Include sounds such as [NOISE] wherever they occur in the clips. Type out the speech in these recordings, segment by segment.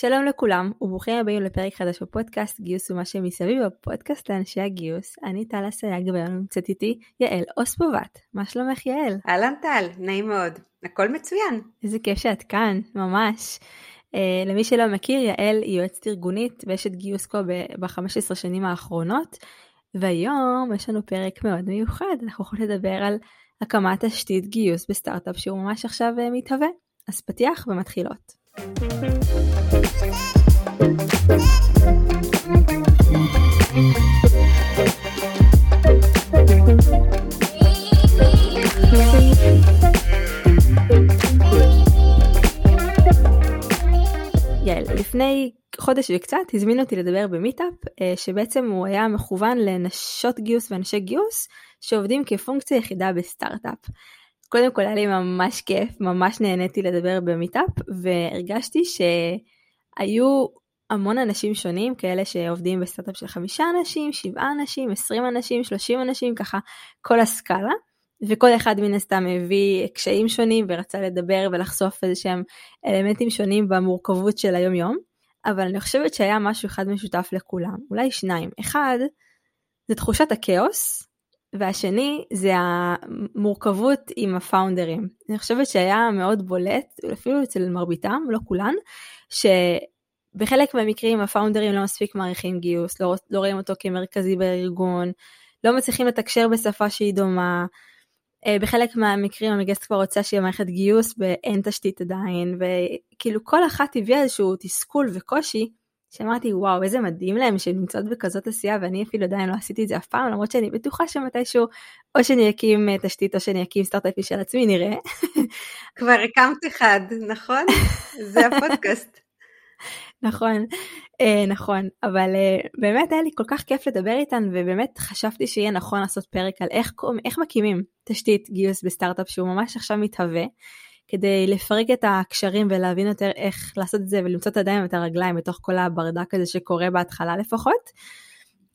שלום לכולם וברוכים הבאים לפרק חדש בפודקאסט גיוס ומה שמסביב בפודקאסט לאנשי הגיוס. אני טל אסייג והיום נמצאת איתי יעל אוספובט. מה שלומך יעל? אהלן טל, נעים מאוד. הכל מצוין. איזה כיף שאת כאן, ממש. Uh, למי שלא מכיר, יעל היא יועצת ארגונית ואשת גיוס כה ב-15 שנים האחרונות, והיום יש לנו פרק מאוד מיוחד, אנחנו יכולים לדבר על הקמת תשתית גיוס בסטארט-אפ שהוא ממש עכשיו uh, מתהווה. אז פתיח ומתחילות. חודש וקצת הזמינו אותי לדבר במיטאפ, אה, שבעצם הוא היה מכוון לנשות גיוס ואנשי גיוס שעובדים כפונקציה יחידה בסטארט-אפ. קודם כל היה לי ממש כיף, ממש נהניתי לדבר במיטאפ, והרגשתי שהיו המון אנשים שונים, כאלה שעובדים בסטארט-אפ של חמישה אנשים, שבעה אנשים, עשרים אנשים, שלושים אנשים, ככה כל הסקאלה. וכל אחד מן הסתם הביא קשיים שונים ורצה לדבר ולחשוף איזה שהם אלמנטים שונים במורכבות של היום יום. אבל אני חושבת שהיה משהו אחד משותף לכולם, אולי שניים. אחד, זה תחושת הכאוס והשני זה המורכבות עם הפאונדרים. אני חושבת שהיה מאוד בולט, אפילו אצל מרביתם, לא כולן, שבחלק מהמקרים הפאונדרים לא מספיק מעריכים גיוס, לא, לא רואים אותו כמרכזי בארגון, לא מצליחים לתקשר בשפה שהיא דומה. אה, בחלק מהמקרים המגייסת כבר רוצה שיהיה מערכת גיוס ואין תשתית עדיין, וכאילו כל אחת הביאה איזשהו תסכול וקושי שאמרתי וואו איזה מדהים להם שהן נמצאות בכזאת עשייה ואני אפילו עדיין לא עשיתי את זה אף פעם למרות שאני בטוחה שמתישהו או שאני אקים אה, תשתית או שאני אקים סטארט-אפי של עצמי נראה. [LAUGHS] כבר הקמת אחד נכון? זה הפודקאסט. [LAUGHS] נכון, אה, נכון, אבל אה, באמת היה לי כל כך כיף לדבר איתן ובאמת חשבתי שיהיה נכון לעשות פרק על איך, איך מקימים תשתית גיוס בסטארט-אפ שהוא ממש עכשיו מתהווה. כדי לפרק את הקשרים ולהבין יותר איך לעשות את זה ולמצוא את הידיים ואת הרגליים בתוך כל הברדק הזה שקורה בהתחלה לפחות.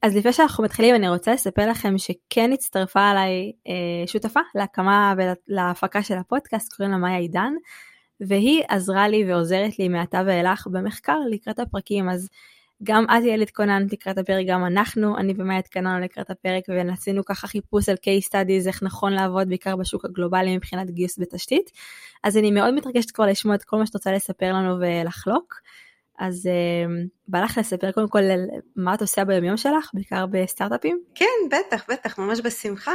אז לפני שאנחנו מתחילים אני רוצה לספר לכם שכן הצטרפה אליי אה, שותפה להקמה ולהפקה של הפודקאסט קוראים לה מאיה עידן והיא עזרה לי ועוזרת לי מעתה ואילך במחקר לקראת הפרקים אז גם את יעל התכוננת לקראת הפרק, גם אנחנו, אני ומאי התכוננו לקראת הפרק ועשינו ככה חיפוש על case studies, איך נכון לעבוד בעיקר בשוק הגלובלי מבחינת גיוס בתשתית. אז אני מאוד מתרגשת כבר לשמוע את כל מה שאת רוצה לספר לנו ולחלוק. אז uh, בא לך לספר קודם כל מה את עושה ביומיום שלך, בעיקר בסטארט-אפים? כן, בטח, בטח, ממש בשמחה.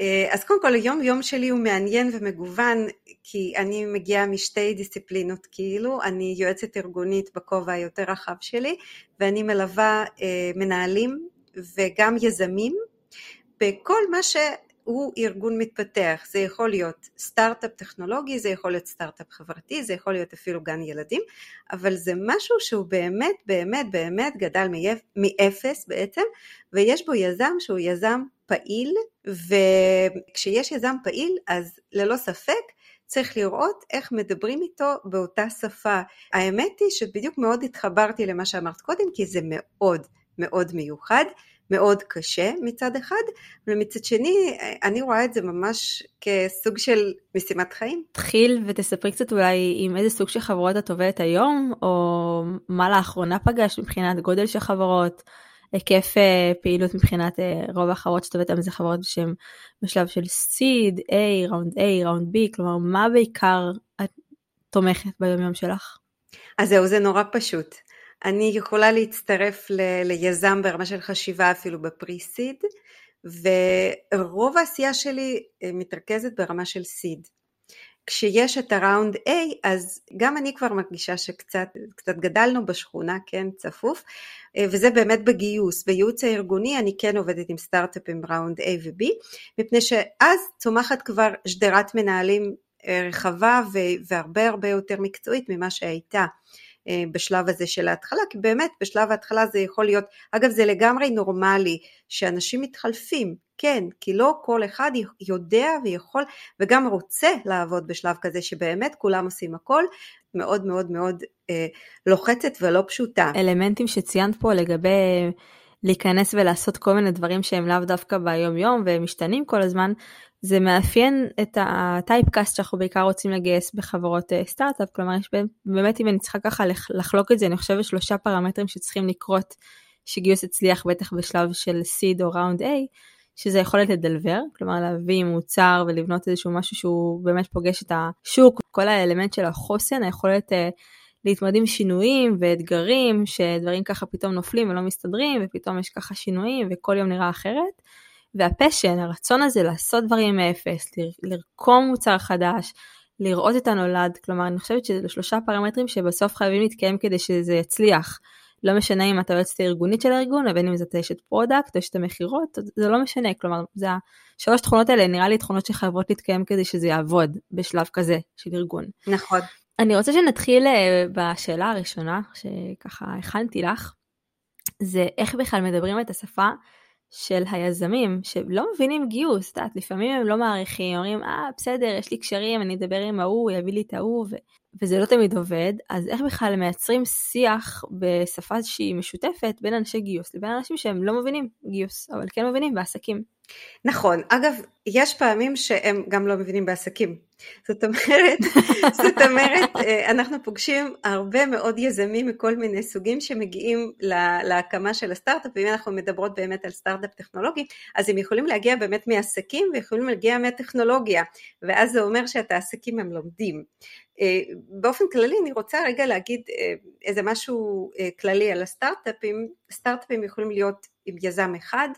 אה, אז קודם כל היום יום שלי הוא מעניין ומגוון כי אני מגיעה משתי דיסציפלינות כאילו, אני יועצת ארגונית בכובע היותר רחב שלי ואני מלווה אה, מנהלים וגם יזמים בכל מה שהוא ארגון מתפתח, זה יכול להיות סטארט-אפ טכנולוגי, זה יכול להיות סטארט-אפ חברתי, זה יכול להיות אפילו גן ילדים, אבל זה משהו שהוא באמת באמת באמת גדל מאפס בעצם, ויש בו יזם שהוא יזם פעיל, וכשיש יזם פעיל אז ללא ספק צריך לראות איך מדברים איתו באותה שפה. האמת היא שבדיוק מאוד התחברתי למה שאמרת קודם, כי זה מאוד מאוד מיוחד, מאוד קשה מצד אחד, ומצד שני אני רואה את זה ממש כסוג של משימת חיים. תחיל ותספרי קצת אולי עם איזה סוג של חברות את עובדת היום, או מה לאחרונה פגשת מבחינת גודל של חברות. היקף אה, פעילות מבחינת אה, רוב החברות שאתה עובדת זה חברות שהן בשלב של סיד, A, ראונד A, ראונד B, כלומר מה בעיקר את תומכת ביומיום שלך? אז זהו, זה נורא פשוט. אני יכולה להצטרף ל- ליזם ברמה של חשיבה אפילו בפרי-סיד, ורוב העשייה שלי אה, מתרכזת ברמה של סיד. כשיש את הראונד A אז גם אני כבר מרגישה שקצת גדלנו בשכונה, כן, צפוף, אה, וזה באמת בגיוס. בייעוץ הארגוני אני כן עובדת עם סטארט-אפים ראונד A ו-B, מפני שאז צומחת כבר שדרת מנהלים אה, רחבה והרבה הרבה יותר מקצועית ממה שהייתה. אה, בשלב הזה של ההתחלה, כי באמת בשלב ההתחלה זה יכול להיות, אגב זה לגמרי נורמלי שאנשים מתחלפים, כן, כי לא כל אחד יודע ויכול וגם רוצה לעבוד בשלב כזה שבאמת כולם עושים הכל, מאוד מאוד מאוד אה, לוחצת ולא פשוטה. אלמנטים שציינת פה לגבי להיכנס ולעשות כל מיני דברים שהם לאו דווקא ביום יום והם משתנים כל הזמן, זה מאפיין את הטייפקאסט שאנחנו בעיקר רוצים לגייס בחברות אה, סטארט-אפ, כלומר יש באמת אם אני צריכה ככה לחלוק את זה, אני חושבת שלושה פרמטרים שצריכים לקרות שגיוס הצליח בטח בשלב של סיד או ראונד A, שזה יכולת לדלבר, כלומר להביא מוצר ולבנות איזשהו משהו שהוא באמת פוגש את השוק, כל האלמנט של החוסן, היכולת uh, להתמודד עם שינויים ואתגרים, שדברים ככה פתאום נופלים ולא מסתדרים, ופתאום יש ככה שינויים וכל יום נראה אחרת. והפשן, הרצון הזה לעשות דברים מאפס, לרקום מוצר חדש, לראות את הנולד, כלומר אני חושבת שזה שלושה פרמטרים שבסוף חייבים להתקיים כדי שזה יצליח. לא משנה אם אתה יועצת הארגונית של הארגון, ובין אם זאת אשת product או אשת המכירות, זה לא משנה, כלומר, זה השלוש תכונות האלה נראה לי תכונות שחייבות להתקיים כדי שזה יעבוד בשלב כזה של ארגון. נכון. אני רוצה שנתחיל אה, בשאלה הראשונה שככה הכנתי לך, זה איך בכלל מדברים את השפה של היזמים שלא מבינים גיוס, את יודעת, לפעמים הם לא מעריכים, אומרים, אה, בסדר, יש לי קשרים, אני אדבר עם ההוא, הוא יביא לי את ההוא, ו... וזה לא תמיד עובד, אז איך בכלל מייצרים שיח בשפה שהיא משותפת בין אנשי גיוס לבין אנשים שהם לא מבינים גיוס, אבל כן מבינים בעסקים. נכון, אגב, יש פעמים שהם גם לא מבינים בעסקים. זאת אומרת, [LAUGHS] זאת אומרת, אה, אנחנו פוגשים הרבה מאוד יזמים מכל מיני סוגים שמגיעים להקמה של הסטארט-אפ, ואם אנחנו מדברות באמת על סטארט-אפ טכנולוגי, אז הם יכולים להגיע באמת מעסקים ויכולים להגיע מהטכנולוגיה, ואז זה אומר שאת העסקים הם לומדים. אה, באופן כללי אני רוצה רגע להגיד אה, איזה משהו כללי על הסטארט-אפים, סטארט-אפים יכולים להיות עם יזם אחד,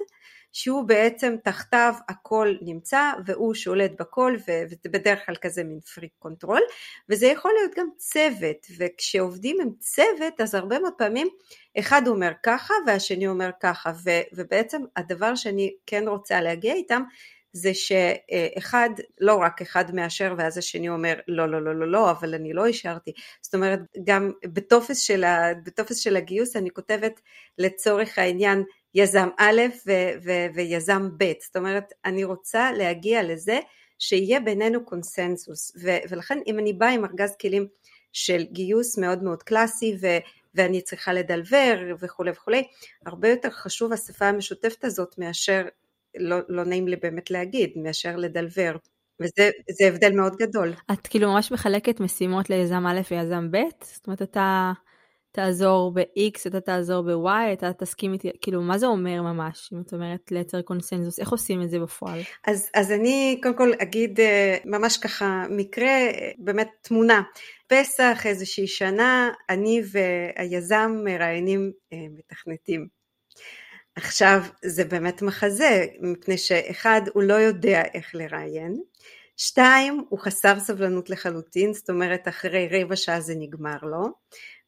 שהוא בעצם תחתיו הכל נמצא והוא שולט בכל וזה בדרך כלל כזה מין freak control וזה יכול להיות גם צוות וכשעובדים עם צוות אז הרבה מאוד פעמים אחד אומר ככה והשני אומר ככה ו, ובעצם הדבר שאני כן רוצה להגיע איתם זה שאחד, לא רק אחד מאשר ואז השני אומר לא לא לא לא לא אבל אני לא אישרתי, זאת אומרת גם בטופס של, ה, בטופס של הגיוס אני כותבת לצורך העניין יזם א' ויזם ב', זאת אומרת אני רוצה להגיע לזה שיהיה בינינו קונסנזוס ו- ולכן אם אני באה עם ארגז כלים של גיוס מאוד מאוד קלאסי ו- ואני צריכה לדלבר וכולי וכולי, הרבה יותר חשוב השפה המשותפת הזאת מאשר, לא, לא נעים לי באמת להגיד, מאשר לדלבר. וזה הבדל מאוד גדול. את כאילו ממש מחלקת משימות ליזם א' ויזם ב'? זאת אומרת אתה תעזור ב-X, אתה תעזור ב-Y, אתה תסכים איתי, כאילו, מה זה אומר ממש, אם את אומרת לייצר קונסנזוס, איך עושים את זה בפועל? אז, אז אני קודם כל אגיד אה, ממש ככה מקרה, באמת תמונה. פסח, איזושהי שנה, אני והיזם מראיינים אה, מתכנתים. עכשיו, זה באמת מחזה, מפני שאחד, הוא לא יודע איך לראיין, שתיים, הוא חסר סבלנות לחלוטין, זאת אומרת אחרי רבע שעה זה נגמר לו,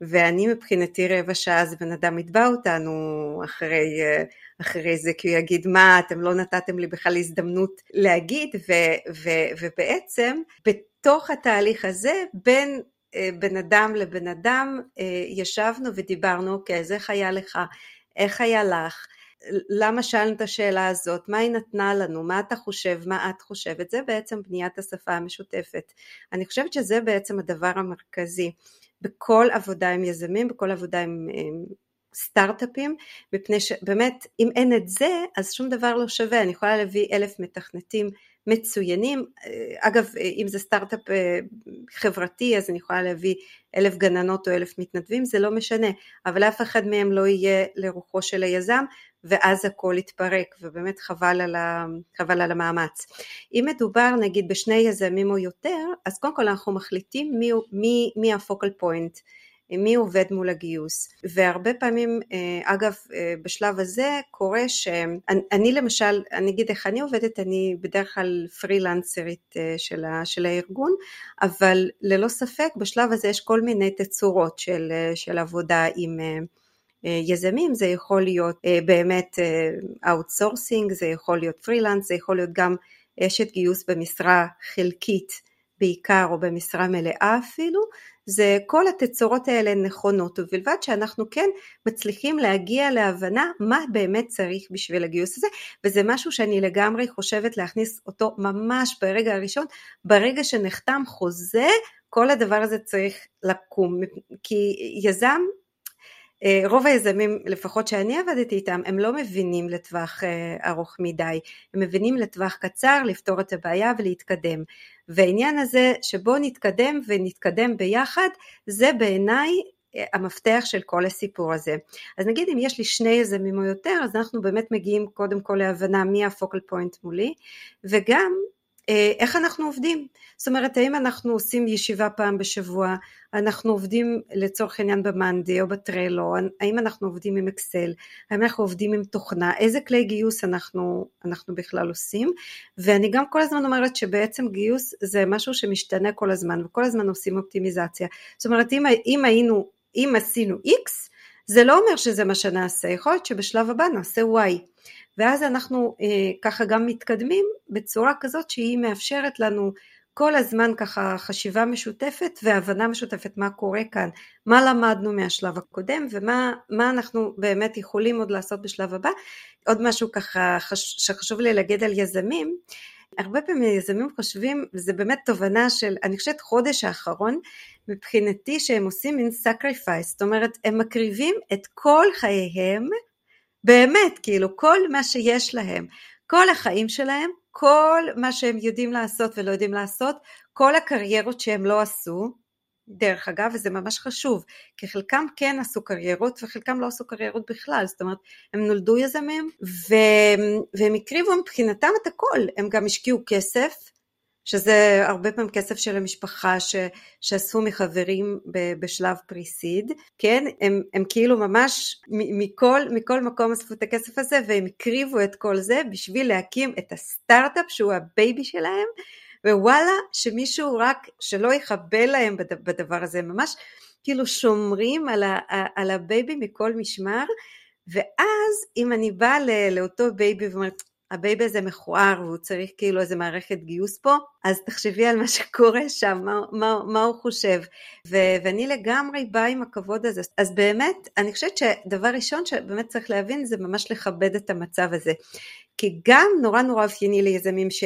ואני מבחינתי רבע שעה זה בן אדם יתבע אותנו אחרי, אחרי זה, כי הוא יגיד מה אתם לא נתתם לי בכלל הזדמנות להגיד, ו, ו, ובעצם בתוך התהליך הזה בין אה, בן אדם לבן אדם אה, ישבנו ודיברנו, אוקיי, אז איך היה לך, איך היה לך, למה שאלנו את השאלה הזאת, מה היא נתנה לנו, מה אתה חושב, מה את חושבת, זה בעצם בניית השפה המשותפת. אני חושבת שזה בעצם הדבר המרכזי בכל עבודה עם יזמים, בכל עבודה עם, עם סטארט-אפים, מפני שבאמת אם אין את זה אז שום דבר לא שווה, אני יכולה להביא אלף מתכנתים מצוינים, אגב אם זה סטארט-אפ אה, חברתי אז אני יכולה להביא אלף גננות או אלף מתנדבים, זה לא משנה, אבל אף אחד מהם לא יהיה לרוחו של היזם ואז הכל יתפרק ובאמת חבל על, ה, חבל על המאמץ. אם מדובר נגיד בשני יזמים או יותר, אז קודם כל אנחנו מחליטים מי, מי, מי הפוקל פוינט, מי עובד מול הגיוס והרבה פעמים אה, אגב אה, בשלב הזה קורה שאני למשל אני אגיד איך אני עובדת אני בדרך כלל פרילנסרית אה, של, של הארגון אבל ללא ספק בשלב הזה יש כל מיני תצורות של, של עבודה עם יזמים, זה יכול להיות באמת outsourcing, זה יכול להיות פרילנס, זה יכול להיות גם אשת גיוס במשרה חלקית בעיקר או במשרה מלאה אפילו, זה כל התצורות האלה נכונות ובלבד שאנחנו כן מצליחים להגיע להבנה מה באמת צריך בשביל הגיוס הזה וזה משהו שאני לגמרי חושבת להכניס אותו ממש ברגע הראשון, ברגע שנחתם חוזה כל הדבר הזה צריך לקום כי יזם אה, רוב היזמים, לפחות שאני עבדתי איתם, הם לא מבינים לטווח אה, ארוך מדי, הם מבינים לטווח קצר לפתור את הבעיה ולהתקדם. והעניין הזה שבואו נתקדם ונתקדם ביחד, זה בעיניי אה, המפתח של כל הסיפור הזה. אז נגיד אם יש לי שני יזמים או יותר, אז אנחנו באמת מגיעים קודם כל להבנה מי הפוקל פוינט מולי, וגם אה, איך אנחנו עובדים. זאת אומרת, האם אנחנו עושים ישיבה פעם בשבוע, אנחנו עובדים לצורך העניין במאנדי או בטרלו, האם אנחנו עובדים עם אקסל, האם אנחנו עובדים עם תוכנה, איזה כלי גיוס אנחנו, אנחנו בכלל עושים, ואני גם כל הזמן אומרת שבעצם גיוס זה משהו שמשתנה כל הזמן, וכל הזמן עושים אופטימיזציה. זאת אומרת, אם, אם היינו, אם עשינו X, זה לא אומר שזה מה שנעשה, יכול להיות שבשלב הבא נעשה Y. ואז אנחנו אה, ככה גם מתקדמים בצורה כזאת שהיא מאפשרת לנו כל הזמן ככה חשיבה משותפת והבנה משותפת מה קורה כאן, מה למדנו מהשלב הקודם ומה אנחנו באמת יכולים עוד לעשות בשלב הבא. עוד משהו ככה חש, שחשוב לי להגיד על יזמים, הרבה פעמים יזמים חושבים, וזה באמת תובנה של, אני חושבת חודש האחרון, מבחינתי שהם עושים מין sacrifice, זאת אומרת הם מקריבים את כל חייהם באמת, כאילו כל מה שיש להם, כל החיים שלהם, כל מה שהם יודעים לעשות ולא יודעים לעשות, כל הקריירות שהם לא עשו, דרך אגב, וזה ממש חשוב, כי חלקם כן עשו קריירות וחלקם לא עשו קריירות בכלל, זאת אומרת, הם נולדו יזמים ו... והם הקריבו מבחינתם את הכל, הם גם השקיעו כסף, שזה הרבה פעמים כסף של המשפחה ש, שאספו מחברים ב, בשלב פריסיד, כן, הם, הם כאילו ממש מכל, מכל מקום אספו את הכסף הזה והם הקריבו את כל זה בשביל להקים את הסטארט-אפ שהוא ה baby שלהם, ווואלה שמישהו רק שלא יחבל להם בדבר הזה, ממש כאילו שומרים על, ה, על ה baby מכל משמר, ואז אם אני באה לאותו baby ואומרת ה baby הזה מכוער והוא צריך כאילו איזה מערכת גיוס פה, אז תחשבי על מה שקורה שם, מה, מה, מה הוא חושב. ו- ואני לגמרי באה עם הכבוד הזה. אז באמת, אני חושבת שדבר ראשון שבאמת צריך להבין זה ממש לכבד את המצב הזה. כי גם נורא נורא אופייני ליזמים ש...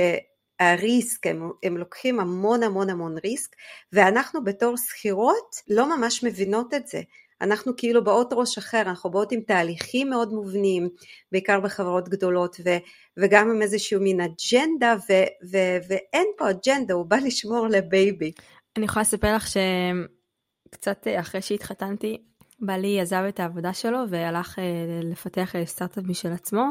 הריסק, הם, הם לוקחים המון המון המון ריסק, ואנחנו בתור שכירות לא ממש מבינות את זה. אנחנו כאילו באות ראש אחר, אנחנו באות עם תהליכים מאוד מובנים, בעיקר בחברות גדולות, ו, וגם עם איזשהו מין אג'נדה, ו, ו, ואין פה אג'נדה, הוא בא [LAUGHS] לשמור לבייבי. אני יכולה לספר לך שקצת אחרי שהתחתנתי, בעלי עזב את העבודה שלו והלך אה, לפתח אה, סטארט-אפ משל עצמו,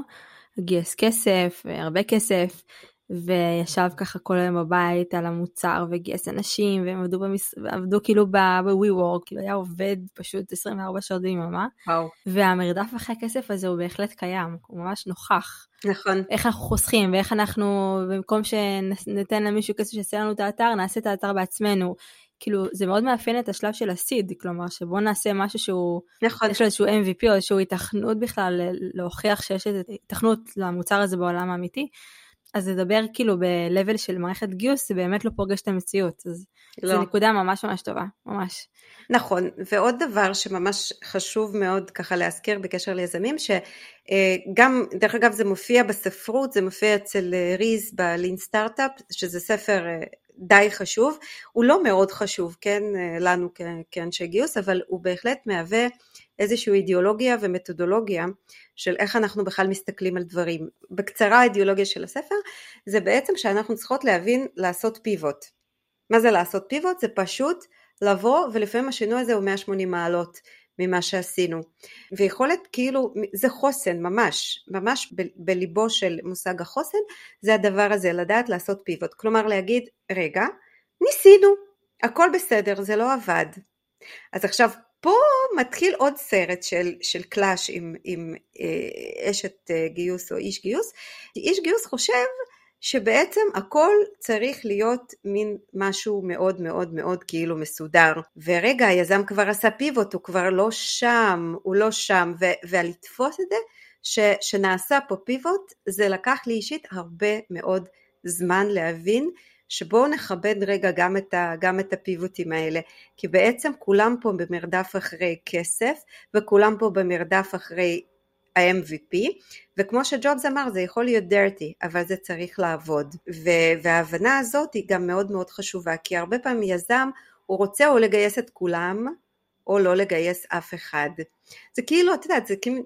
גייס כסף, הרבה כסף, וישב ככה כל היום בבית על המוצר וגייס אנשים והם עבדו, במס... עבדו כאילו ב-WeWork, כאילו היה עובד פשוט 24 שעות ביממה. וואו. והמרדף אחרי הכסף הזה הוא בהחלט קיים, הוא ממש נוכח. נכון. איך אנחנו חוסכים ואיך אנחנו, במקום שניתן למישהו כסף שיעשה לנו את האתר, נעשה את האתר בעצמנו. כאילו זה מאוד מאפיין את השלב של הסיד, כלומר שבוא נעשה משהו שהוא, נכון. יש לו איזשהו MVP או איזשהו התכנות בכלל להוכיח שיש איזו התכנות למוצר הזה בעולם האמיתי. אז לדבר כאילו ב-level של מערכת גיוס זה באמת לא פוגש את המציאות, אז לא. זו נקודה ממש ממש טובה, ממש. נכון, ועוד דבר שממש חשוב מאוד ככה להזכיר בקשר ליזמים, שגם, דרך אגב זה מופיע בספרות, זה מופיע אצל ריז בלין סטארט-אפ, שזה ספר אה, די חשוב, הוא לא מאוד חשוב, כן, אה, לנו כאנשי גיוס, אבל הוא בהחלט מהווה איזושהי אידיאולוגיה ומתודולוגיה של איך אנחנו בכלל מסתכלים על דברים. בקצרה האידיאולוגיה של הספר זה בעצם שאנחנו צריכות להבין לעשות פיבוט. מה זה לעשות פיבוט? זה פשוט לבוא ולפעמים השינוי הזה הוא 180 מעלות ממה שעשינו. ויכולת כאילו, זה חוסן ממש, ממש ב- בליבו של מושג החוסן, זה הדבר הזה, לדעת לעשות פיבוט. כלומר להגיד, רגע, ניסינו, הכל בסדר, זה לא עבד. אז עכשיו פה מתחיל עוד סרט של, של קלאש עם, עם אה, אשת אה, גיוס או איש גיוס. איש גיוס חושב שבעצם הכל צריך להיות מין משהו מאוד מאוד מאוד כאילו מסודר. ורגע, היזם כבר עשה פיבוט, הוא כבר לא שם, הוא לא שם, ו- ולתפוס את זה ש, שנעשה פה פיבוט, זה לקח לי אישית הרבה מאוד זמן להבין שבואו נכבד רגע גם את, ה, גם את הפיבוטים האלה, כי בעצם כולם פה במרדף אחרי כסף, וכולם פה במרדף אחרי ה-MVP, וכמו שג'ובס אמר זה יכול להיות dirty, אבל זה צריך לעבוד, וההבנה הזאת היא גם מאוד מאוד חשובה, כי הרבה פעמים יזם הוא רוצה או לגייס את כולם, או לא לגייס אף אחד. זה כאילו, את יודעת, זה כאילו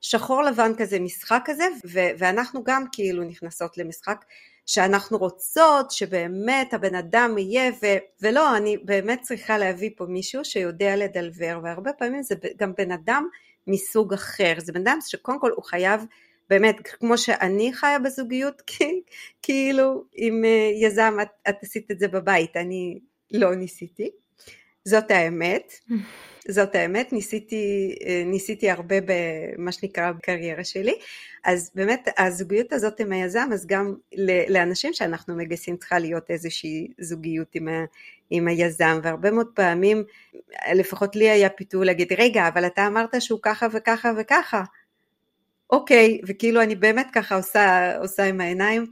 שחור לבן כזה, משחק כזה, ו- ואנחנו גם כאילו נכנסות למשחק שאנחנו רוצות שבאמת הבן אדם יהיה, ו- ולא, אני באמת צריכה להביא פה מישהו שיודע לדלבר, והרבה פעמים זה גם בן אדם מסוג אחר, זה בן אדם שקודם כל הוא חייב באמת, כמו שאני חיה בזוגיות, [LAUGHS] כאילו עם אה, יזם את, את עשית את זה בבית, אני לא ניסיתי, זאת האמת. [LAUGHS] זאת האמת, ניסיתי, אה, ניסיתי הרבה במה שנקרא בקריירה שלי, אז באמת הזוגיות הזאת עם היזם, אז גם לאנשים שאנחנו מגייסים צריכה להיות איזושהי זוגיות עם, ה, עם היזם, והרבה מאוד פעמים, לפחות לי היה פיתוי להגיד, רגע, אבל אתה אמרת שהוא ככה וככה וככה, אוקיי, וכאילו אני באמת ככה עושה, עושה עם העיניים,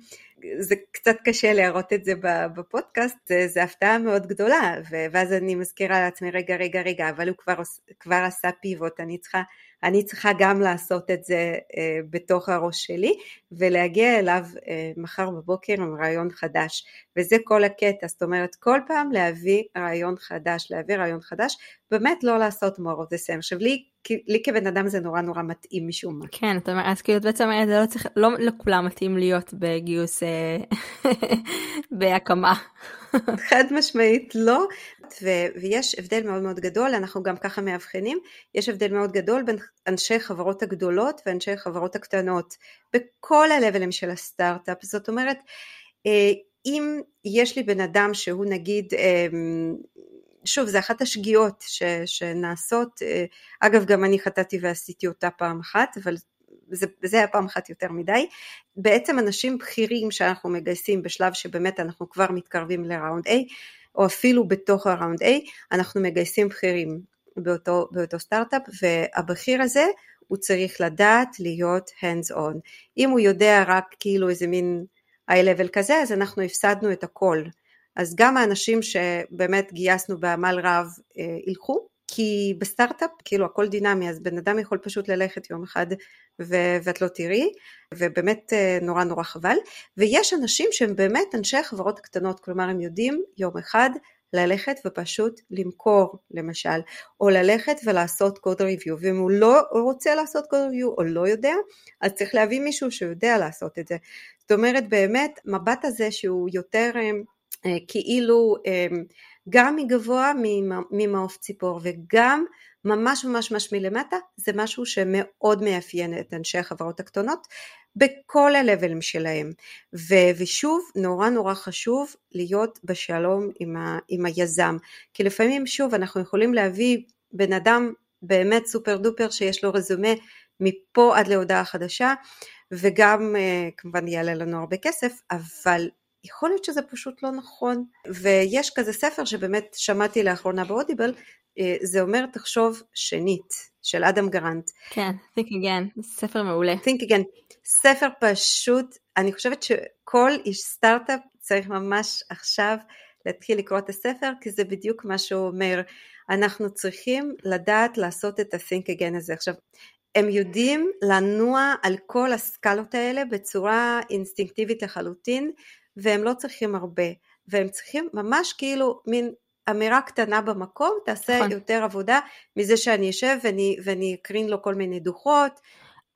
זה קצת קשה להראות את זה בפודקאסט, זה, זה הפתעה מאוד גדולה, ואז אני מזכירה לעצמי, רגע, רגע, רגע, אבל הוא כבר, כבר עשה פיבוט, אני צריכה, אני צריכה גם לעשות את זה אה, בתוך הראש שלי, ולהגיע אליו אה, מחר בבוקר עם רעיון חדש, וזה כל הקטע, זאת אומרת, כל פעם להביא רעיון חדש, להביא רעיון חדש, באמת לא לעשות more of the same. עכשיו לי לי כבן אדם זה נורא נורא מתאים משום מה. כן, אתה אומר, אז כאילו בעצם זה לא צריך, לא לכולם מתאים להיות בגיוס אה, [LAUGHS] בהקמה. [LAUGHS] חד משמעית לא, ו- ויש הבדל מאוד מאוד גדול, אנחנו גם ככה מאבחנים, יש הבדל מאוד גדול בין אנשי חברות הגדולות ואנשי חברות הקטנות, בכל הלבלים של הסטארט-אפ, זאת אומרת, אה, אם יש לי בן אדם שהוא נגיד אמ, שוב, זה אחת השגיאות ש, שנעשות, אה, אגב גם אני חטאתי ועשיתי אותה פעם אחת, אבל זה, זה היה פעם אחת יותר מדי, בעצם אנשים בכירים שאנחנו מגייסים בשלב שבאמת אנחנו כבר מתקרבים לראונד A, או אפילו בתוך הראונד A, אנחנו מגייסים בכירים באותו, באותו סטארט-אפ, והבכיר הזה הוא צריך לדעת להיות hands on. אם הוא יודע רק כאילו איזה מין high level כזה, אז אנחנו הפסדנו את הכל. אז גם האנשים שבאמת גייסנו בעמל רב אה, ילכו, כי בסטארט-אפ כאילו הכל דינמי, אז בן אדם יכול פשוט ללכת יום אחד ו- ואת לא תראי, ובאמת אה, נורא נורא חבל. ויש אנשים שהם באמת אנשי החברות הקטנות, כלומר הם יודעים יום אחד ללכת ופשוט למכור למשל, או ללכת ולעשות קוד ריוויו, ואם הוא לא רוצה לעשות קוד ריוויו או לא יודע, אז צריך להביא מישהו שיודע לעשות את זה. זאת אומרת באמת מבט הזה שהוא יותר אה, אה, כאילו גם מגבוה ממעוף ציפור וגם ממש ממש ממש מלמטה זה משהו שמאוד מאפיין את אנשי החברות הקטנות בכל הלבלים שלהם. ו- ושוב נורא נורא חשוב להיות בשלום עם, ה- עם היזם. כי לפעמים שוב אנחנו יכולים להביא בן אדם באמת סופר דופר שיש לו רזומה מפה עד להודעה חדשה וגם אה, כמובן יעלה לנו הרבה כסף אבל יכול להיות שזה פשוט לא נכון. ויש כזה ספר שבאמת שמעתי לאחרונה באודיבל, אה, זה אומר תחשוב שנית, של אדם גרנט. כן, Think Again, ספר מעולה. Think Again, ספר פשוט, אני חושבת שכל איש סטארט-אפ צריך ממש עכשיו להתחיל לקרוא את הספר, כי זה בדיוק מה שהוא אומר. אנחנו צריכים לדעת לעשות את ה-Think Again הזה. עכשיו, הם יודעים לנוע על כל הסקלות האלה בצורה אינסטינקטיבית לחלוטין, והם לא צריכים הרבה, והם צריכים ממש כאילו מין אמירה קטנה במקום, תעשה נכון. יותר עבודה מזה שאני אשב ואני, ואני אקרין לו כל מיני דוחות.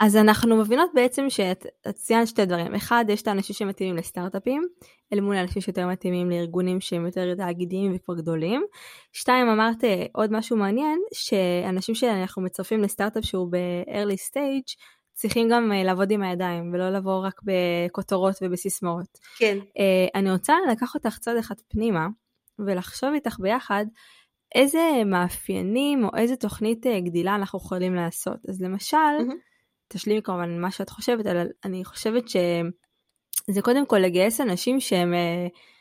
אז אנחנו מבינות בעצם שאת ציינת שתי דברים, אחד יש את האנשים שמתאימים לסטארט-אפים, אל מול האנשים שיותר מתאימים לארגונים שהם יותר תאגידיים וכבר גדולים. שתיים, אמרת עוד משהו מעניין, שאנשים שאנחנו מצרפים לסטארט-אפ שהוא ב-early stage, צריכים גם uh, לעבוד עם הידיים ולא לבוא רק בכותרות ובסיסמאות. כן. Uh, אני רוצה לקחת אותך צד אחד פנימה ולחשוב איתך ביחד איזה מאפיינים או איזה תוכנית uh, גדילה אנחנו יכולים לעשות. אז למשל, mm-hmm. תשלימי כמובן מה שאת חושבת, אבל אני חושבת שזה קודם כל לגייס אנשים שהם... Uh,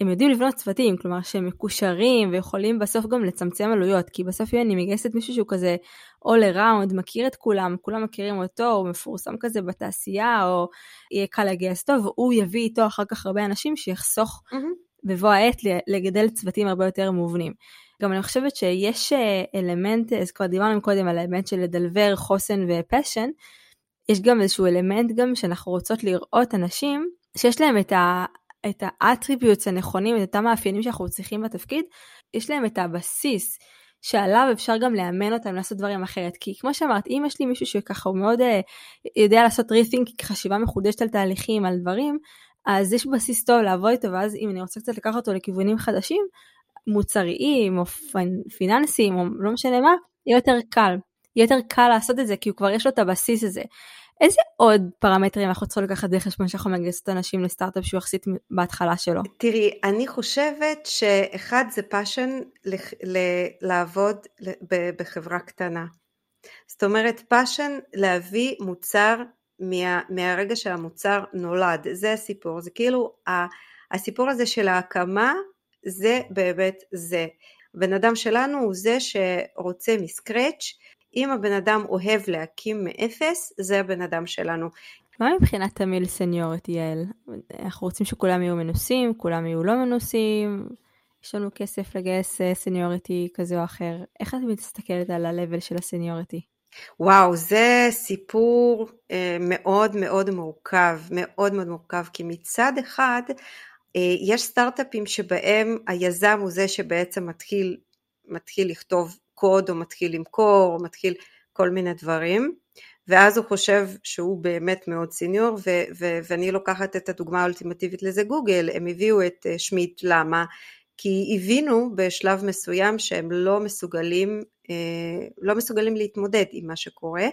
הם יודעים לבנות צוותים, כלומר שהם מקושרים ויכולים בסוף גם לצמצם עלויות, כי בסוף אם אני מגייסת מישהו שהוא כזה all around, מכיר את כולם, כולם מכירים אותו, הוא מפורסם כזה בתעשייה, או יהיה קל לגייס טוב, הוא יביא איתו אחר כך הרבה אנשים שיחסוך mm-hmm. בבוא העת לגדל צוותים הרבה יותר מובנים. גם אני חושבת שיש אה, אלמנט, אז כבר דיברנו קודם על האלמנט של לדלבר חוסן ופשן, יש גם איזשהו אלמנט גם שאנחנו רוצות לראות אנשים שיש להם את. את האטריביוטס הנכונים, את אותם מאפיינים שאנחנו צריכים בתפקיד, יש להם את הבסיס שעליו אפשר גם לאמן אותם לעשות דברים אחרת. כי כמו שאמרת, אם יש לי מישהו שככה הוא מאוד uh, יודע לעשות רית'ינק, חשיבה מחודשת על תהליכים, על דברים, אז יש בסיס טוב לעבוד איתו, ואז אם אני רוצה קצת לקחת אותו לכיוונים חדשים, מוצריים או פיננסיים או לא משנה מה, יהיה יותר קל. יהיה יותר קל לעשות את זה כי הוא כבר יש לו את הבסיס הזה. איזה עוד פרמטרים אנחנו צריכים לקחת בחשבון שאנחנו מגייסות אנשים לסטארט-אפ שהוא יחסית בהתחלה שלו? תראי, אני חושבת שאחד זה passion לעבוד בחברה קטנה. זאת אומרת, passion להביא מוצר מה, מהרגע שהמוצר נולד, זה הסיפור, זה כאילו הסיפור הזה של ההקמה זה באמת זה. הבן אדם שלנו הוא זה שרוצה מ scratch, אם הבן אדם אוהב להקים מאפס, זה הבן אדם שלנו. מה מבחינת תמהיל seniority יעל? אנחנו רוצים שכולם יהיו מנוסים, כולם יהיו לא מנוסים, יש לנו כסף לגייס seniority כזה או אחר. איך את מסתכלת על ה-level של ה seniority? וואו, זה סיפור אה, מאוד מאוד מורכב, מאוד מאוד מורכב, כי מצד אחד אה, יש סטארט-אפים שבהם היזם הוא זה שבעצם מתחיל, מתחיל לכתוב קוד או מתחיל למכור או מתחיל כל מיני דברים ואז הוא חושב שהוא באמת מאוד סיניור ו- ו- ואני לוקחת את הדוגמה האולטימטיבית לזה גוגל, הם הביאו את אה, שמיט, למה? כי הבינו בשלב מסוים שהם לא מסוגלים, אה, לא מסוגלים להתמודד עם מה שקורה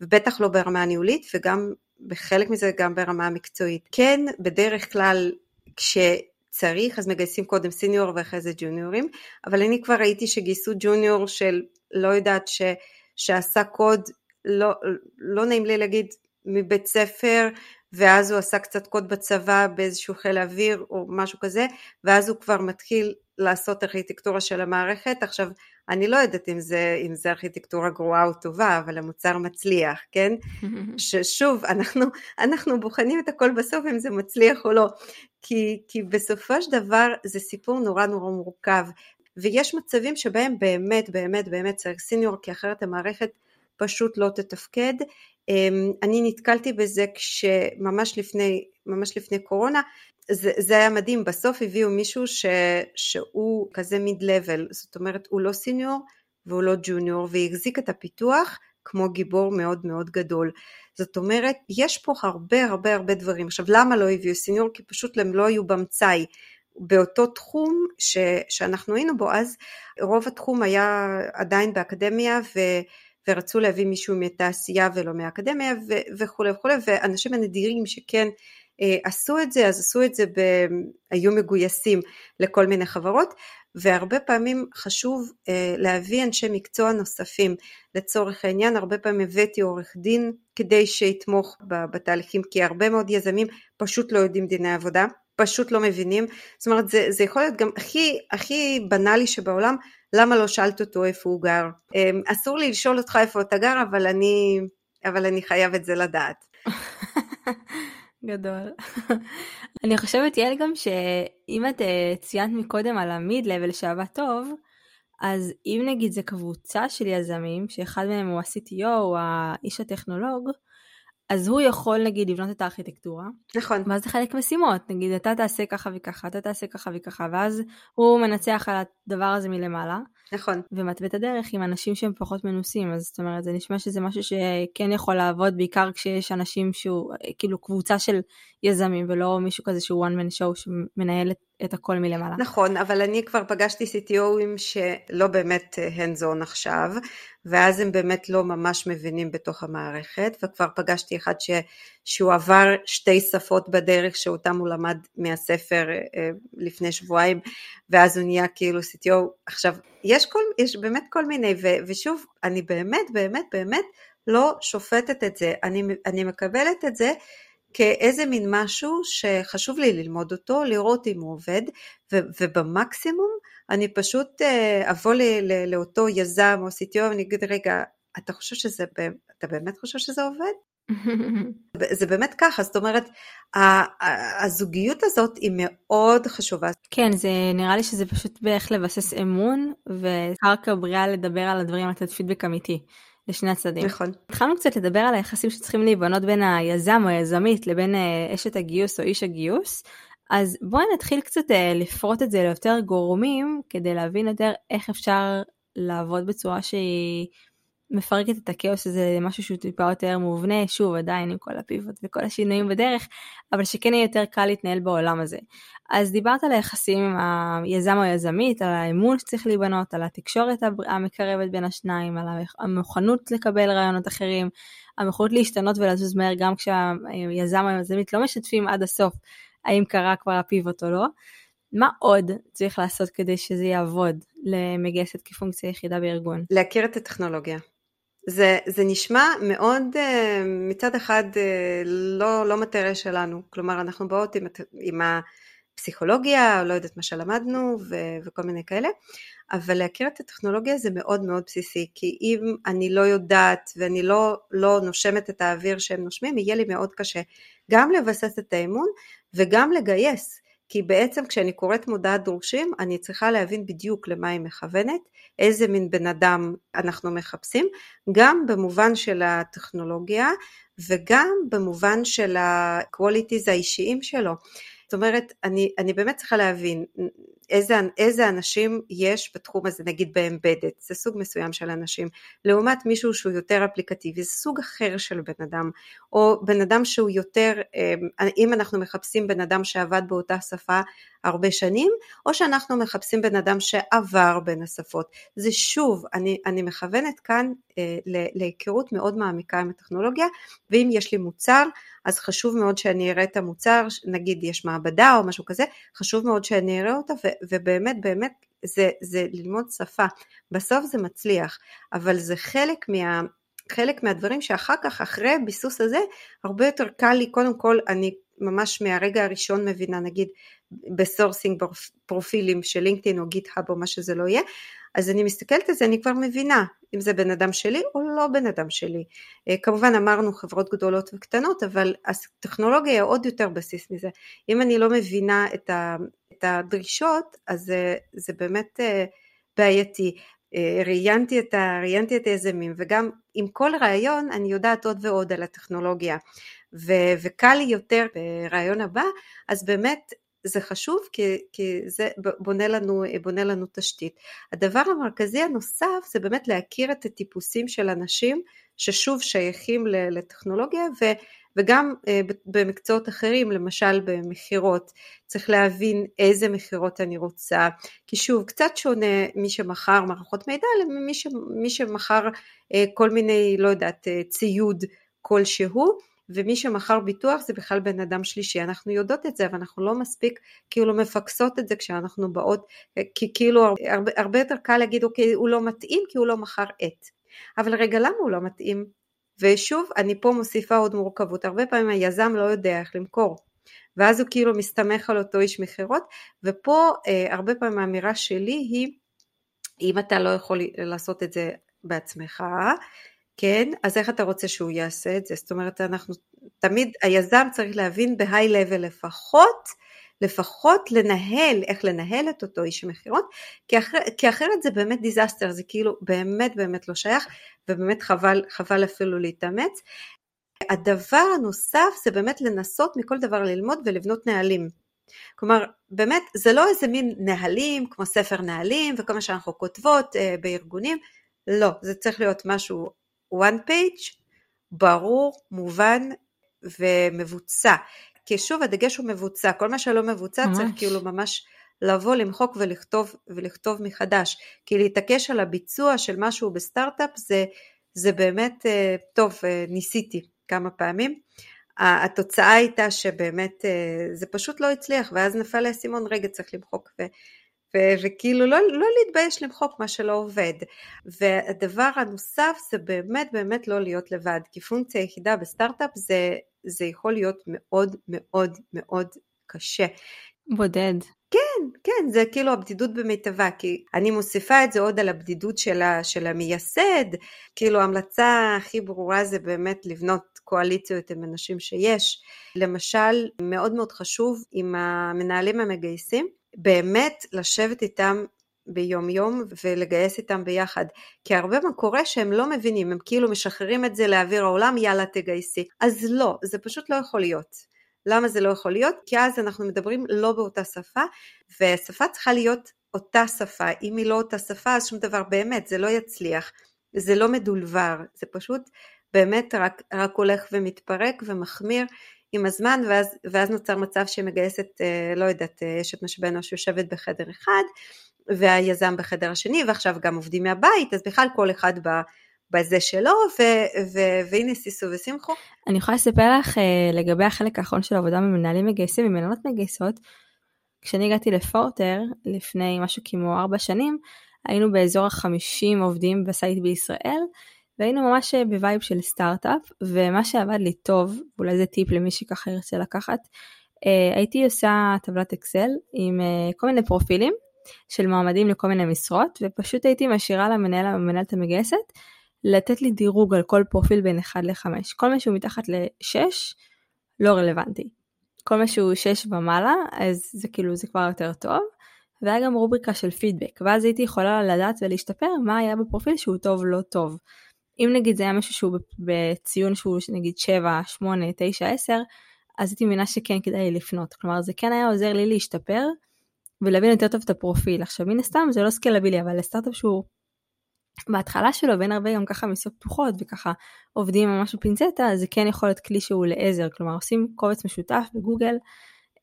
ובטח לא ברמה הניהולית וגם בחלק מזה גם ברמה המקצועית. כן, בדרך כלל כשצריך אז מגייסים קודם סיניור ואחרי זה ג'וניורים, אבל אני כבר ראיתי שגייסו ג'וניור של לא יודעת ש, שעשה קוד, לא, לא נעים לי להגיד מבית ספר, ואז הוא עשה קצת קוד בצבא באיזשהו חיל האוויר או משהו כזה, ואז הוא כבר מתחיל לעשות ארכיטקטורה של המערכת. עכשיו, אני לא יודעת אם זה, אם זה ארכיטקטורה גרועה או טובה, אבל המוצר מצליח, כן? [LAUGHS] ששוב, אנחנו, אנחנו בוחנים את הכל בסוף אם זה מצליח או לא, כי, כי בסופו של דבר זה סיפור נורא נורא מורכב, ויש מצבים שבהם באמת באמת באמת צריך סיניור, כי אחרת המערכת פשוט לא תתפקד. אמ, אני נתקלתי בזה כשממש לפני, ממש לפני קורונה, זה, זה היה מדהים, בסוף הביאו מישהו ש, שהוא כזה מיד לבל, זאת אומרת הוא לא סיניור והוא לא ג'וניור, והחזיק את הפיתוח כמו גיבור מאוד מאוד גדול. זאת אומרת, יש פה הרבה הרבה הרבה דברים. עכשיו, למה לא הביאו סיניור? כי פשוט הם לא היו במצאי. באותו תחום ש, שאנחנו היינו בו אז, רוב התחום היה עדיין באקדמיה ו, ורצו להביא מישהו מתעשייה ולא מהאקדמיה וכולי וכולי, ואנשים הנדירים שכן עשו את זה, אז עשו את זה, ב, היו מגויסים לכל מיני חברות, והרבה פעמים חשוב אה, להביא אנשי מקצוע נוספים. לצורך העניין, הרבה פעמים הבאתי עורך דין כדי שיתמוך בתהליכים, כי הרבה מאוד יזמים פשוט לא יודעים דיני עבודה. פשוט לא מבינים, זאת אומרת זה, זה יכול להיות גם הכי, הכי בנאלי שבעולם, למה לא שאלת אותו איפה הוא גר? אמ, אסור לי לשאול אותך איפה אתה גר, אבל אני, אבל אני חייב את זה לדעת. [LAUGHS] גדול. [LAUGHS] אני חושבת יעל גם שאם את אה, ציינת מקודם על המיד לבל שעבד טוב, אז אם נגיד זה קבוצה של יזמים, שאחד מהם הוא ה-CTO או האיש הטכנולוג, אז הוא יכול נגיד לבנות את הארכיטקטורה. נכון. ואז לחלק משימות, נגיד אתה תעשה ככה וככה, אתה תעשה ככה וככה, ואז הוא מנצח על הדבר הזה מלמעלה. נכון. ומתווה את הדרך עם אנשים שהם פחות מנוסים, אז זאת אומרת זה נשמע שזה משהו שכן יכול לעבוד בעיקר כשיש אנשים שהוא כאילו קבוצה של יזמים ולא מישהו כזה שהוא one man show שמנהל את, את הכל מלמעלה. נכון, אבל אני כבר פגשתי CTOים שלא באמת hands on עכשיו, ואז הם באמת לא ממש מבינים בתוך המערכת, וכבר פגשתי אחד ש, שהוא עבר שתי שפות בדרך שאותם הוא למד מהספר אה, לפני שבועיים, ואז הוא נהיה כאילו CTO. עכשיו, יש, כל, יש באמת כל מיני, ו, ושוב, אני באמת באמת באמת לא שופטת את זה, אני, אני מקבלת את זה כאיזה מין משהו שחשוב לי ללמוד אותו, לראות אם הוא עובד, ו, ובמקסימום אני פשוט אה, אבוא ל, ל, לאותו יזם או CTO ואני אגיד, רגע, אתה חושב שזה, אתה באמת חושב שזה עובד? [LAUGHS] זה באמת ככה, זאת אומרת, הזוגיות הזאת היא מאוד חשובה. כן, זה נראה לי שזה פשוט באיך לבסס אמון, וקרקע בריאה לדבר על הדברים, לתת פידבק אמיתי. לשני הצדדים. נכון. התחלנו קצת לדבר על היחסים שצריכים להיבנות בין היזם או היזמית לבין אה, אשת הגיוס או איש הגיוס, אז בואי נתחיל קצת אה, לפרוט את זה ליותר גורמים כדי להבין יותר איך אפשר לעבוד בצורה שהיא מפרקת את הכאוס הזה למשהו שהוא טיפה יותר מובנה, שוב עדיין עם כל הפיבוט וכל השינויים בדרך, אבל שכן יהיה יותר קל להתנהל בעולם הזה. אז דיברת על היחסים עם היזם או היזמית, על האמון שצריך להיבנות, על התקשורת המקרבת בין השניים, על המוכנות לקבל רעיונות אחרים, המוכנות להשתנות ולזוז מהר גם כשהיזם או היזמית לא משתפים עד הסוף האם קרה כבר הפיבוט או לא. מה עוד צריך לעשות כדי שזה יעבוד למגייסת כפונקציה יחידה בארגון? להכיר את הטכנולוגיה. זה, זה נשמע מאוד אה, מצד אחד אה, לא, לא מטריה שלנו, כלומר אנחנו באות עם, עם הפסיכולוגיה, לא יודעת מה שלמדנו ו, וכל מיני כאלה, אבל להכיר את הטכנולוגיה זה מאוד מאוד בסיסי, כי אם אני לא יודעת ואני לא, לא נושמת את האוויר שהם נושמים, יהיה לי מאוד קשה גם לבסס את האמון וגם לגייס. כי בעצם כשאני קוראת מודעת דורשים אני צריכה להבין בדיוק למה היא מכוונת, איזה מין בן אדם אנחנו מחפשים, גם במובן של הטכנולוגיה וגם במובן של ה-qualities האישיים שלו. זאת אומרת, אני, אני באמת צריכה להבין איזה, איזה אנשים יש בתחום הזה, נגיד באמבדד, זה סוג מסוים של אנשים, לעומת מישהו שהוא יותר אפליקטיבי, זה סוג אחר של בן אדם, או בן אדם שהוא יותר, אה, אם אנחנו מחפשים בן אדם שעבד באותה שפה הרבה שנים, או שאנחנו מחפשים בן אדם שעבר בין השפות. זה שוב, אני, אני מכוונת כאן אה, להיכרות מאוד מעמיקה עם הטכנולוגיה, ואם יש לי מוצר, אז חשוב מאוד שאני אראה את המוצר, נגיד יש מעבדה או משהו כזה, חשוב מאוד שאני אראה אותה, ו, ובאמת באמת זה, זה ללמוד שפה. בסוף זה מצליח, אבל זה חלק מה... חלק מהדברים שאחר כך, אחרי הביסוס הזה, הרבה יותר קל לי, קודם כל אני ממש מהרגע הראשון מבינה, נגיד ב sourcing פרופילים של LinkedIn או GitHub או מה שזה לא יהיה, אז אני מסתכלת על זה, אני כבר מבינה אם זה בן אדם שלי או לא בן אדם שלי. אה, כמובן אמרנו חברות גדולות וקטנות, אבל הטכנולוגיה היא עוד יותר בסיס מזה. אם אני לא מבינה את, ה, הדרישות, אז זה, זה באמת אה, בעייתי. אה, ראיינתי את, ה, ראיינתי את היזמים, וגם עם כל רעיון אני יודעת עוד ועוד על הטכנולוגיה. ו, וקל לי יותר ברעיון הבא, אז באמת זה חשוב כי, כי זה בונה לנו, בונה לנו תשתית. הדבר המרכזי הנוסף זה באמת להכיר את הטיפוסים של אנשים ששוב שייכים לטכנולוגיה ו, וגם אה, במקצועות אחרים, למשל במכירות, צריך להבין איזה מכירות אני רוצה, כי שוב, קצת שונה מי שמכר מערכות מידע למי שמכר אה, כל מיני, לא יודעת, אה, ציוד כלשהו. ומי שמכר ביטוח זה בכלל בן אדם שלישי, אנחנו יודעות את זה, אבל אנחנו לא מספיק כאילו מפקסות את זה כשאנחנו באות, כי כאילו הרבה, הרבה יותר קל להגיד אוקיי הוא לא מתאים כי הוא לא מכר עט, אבל רגע למה הוא לא מתאים? ושוב אני פה מוסיפה עוד מורכבות, הרבה פעמים היזם לא יודע איך למכור, ואז הוא כאילו מסתמך על אותו איש מכירות, ופה אה, הרבה פעמים האמירה שלי היא אם אתה לא יכול לעשות את זה בעצמך, כן, אז איך אתה רוצה שהוא יעשה את זה? זאת אומרת, אנחנו תמיד, היזם צריך להבין בהיי לבל לפחות, לפחות לנהל, איך לנהל את אותו איש מכירות, כי, כי אחרת זה באמת דיזסטר, זה כאילו באמת באמת לא שייך, ובאמת חבל, חבל אפילו להתאמץ. הדבר הנוסף זה באמת לנסות מכל דבר ללמוד ולבנות נהלים. כלומר, באמת, זה לא איזה מין נהלים, כמו ספר נהלים וכל מה שאנחנו כותבות אה, בארגונים, לא, זה צריך להיות משהו one page, ברור, מובן ומבוצע. כי שוב הדגש הוא מבוצע, כל מה שלא מבוצע ממש. צריך כאילו ממש לבוא, למחוק ולכתוב, ולכתוב מחדש. כי להתעקש על הביצוע של משהו בסטארט-אפ זה, זה באמת, אה, טוב, אה, ניסיתי כמה פעמים. התוצאה הייתה שבאמת אה, זה פשוט לא הצליח, ואז נפל לאסימון, רגע צריך למחוק ו- וכאילו לא, לא להתבייש למחוק מה שלא עובד. והדבר הנוסף זה באמת באמת לא להיות לבד, כי פונקציה יחידה בסטארט-אפ זה, זה יכול להיות מאוד מאוד מאוד קשה. בודד. כן, כן, זה כאילו הבדידות במיטבה, כי אני מוסיפה את זה עוד על הבדידות של, ה, של המייסד, כאילו ההמלצה הכי ברורה זה באמת לבנות קואליציות עם אנשים שיש. למשל, מאוד מאוד חשוב עם המנהלים המגייסים, באמת לשבת איתם ביום יום ולגייס איתם ביחד. כי הרבה מה קורה שהם לא מבינים, הם כאילו משחררים את זה לאוויר העולם, יאללה תגייסי. אז לא, זה פשוט לא יכול להיות. למה זה לא יכול להיות? כי אז אנחנו מדברים לא באותה שפה, והשפה צריכה להיות אותה שפה, אם היא לא אותה שפה אז שום דבר באמת, זה לא יצליח, זה לא מדולבר, זה פשוט באמת רק, רק הולך ומתפרק ומחמיר עם הזמן ואז, ואז נוצר מצב שמגייסת, אה, לא יודעת, אה, אשת משאבי אנוש יושבת בחדר אחד והיזם בחדר השני ועכשיו גם עובדים מהבית, אז בכלל כל אחד בא בזה שלו, ו- ו- והנה סיסו ושמחו. אני יכולה לספר לך uh, לגבי החלק האחרון של העבודה ממנהלים מגייסים ומנהלות מגייסות. כשאני הגעתי לפורטר לפני משהו כמו ארבע שנים, היינו באזור החמישים עובדים בסייט בישראל, והיינו ממש אה, ב vibe של סטארט-אפ, ומה שעבד לי טוב, אולי זה טיפ למי שככה ירצה לקחת, אה, הייתי עושה טבלת Excel עם כל מיני פרופילים של מועמדים לכל מיני משרות, ופשוט הייתי משאירה למנהל המנהלת המגייסת לתת לי דירוג על כל פרופיל בין 1 ל-5. כל מה שהוא מתחת ל-6 לא רלוונטי. כל מה שהוא 6 ומעלה אז זה כאילו זה כבר יותר טוב. והיה גם רובריקה של פידבק ואז הייתי יכולה לדעת ולהשתפר מה היה בפרופיל שהוא טוב לא טוב. אם נגיד זה היה משהו שהוא בציון שהוא נגיד 7, 8, 9, 10 אז הייתי מבינה שכן כדאי לפנות. כלומר זה כן היה עוזר לי להשתפר ולהבין יותר טוב את הפרופיל. עכשיו מן הסתם זה לא סקלבילי אבל לסטארט-אפ שהוא בהתחלה שלו ואין הרבה גם ככה משרות פתוחות וככה עובדים ממש בפינצטה זה כן יכול להיות כלי שהוא לעזר כלומר עושים קובץ משותף בגוגל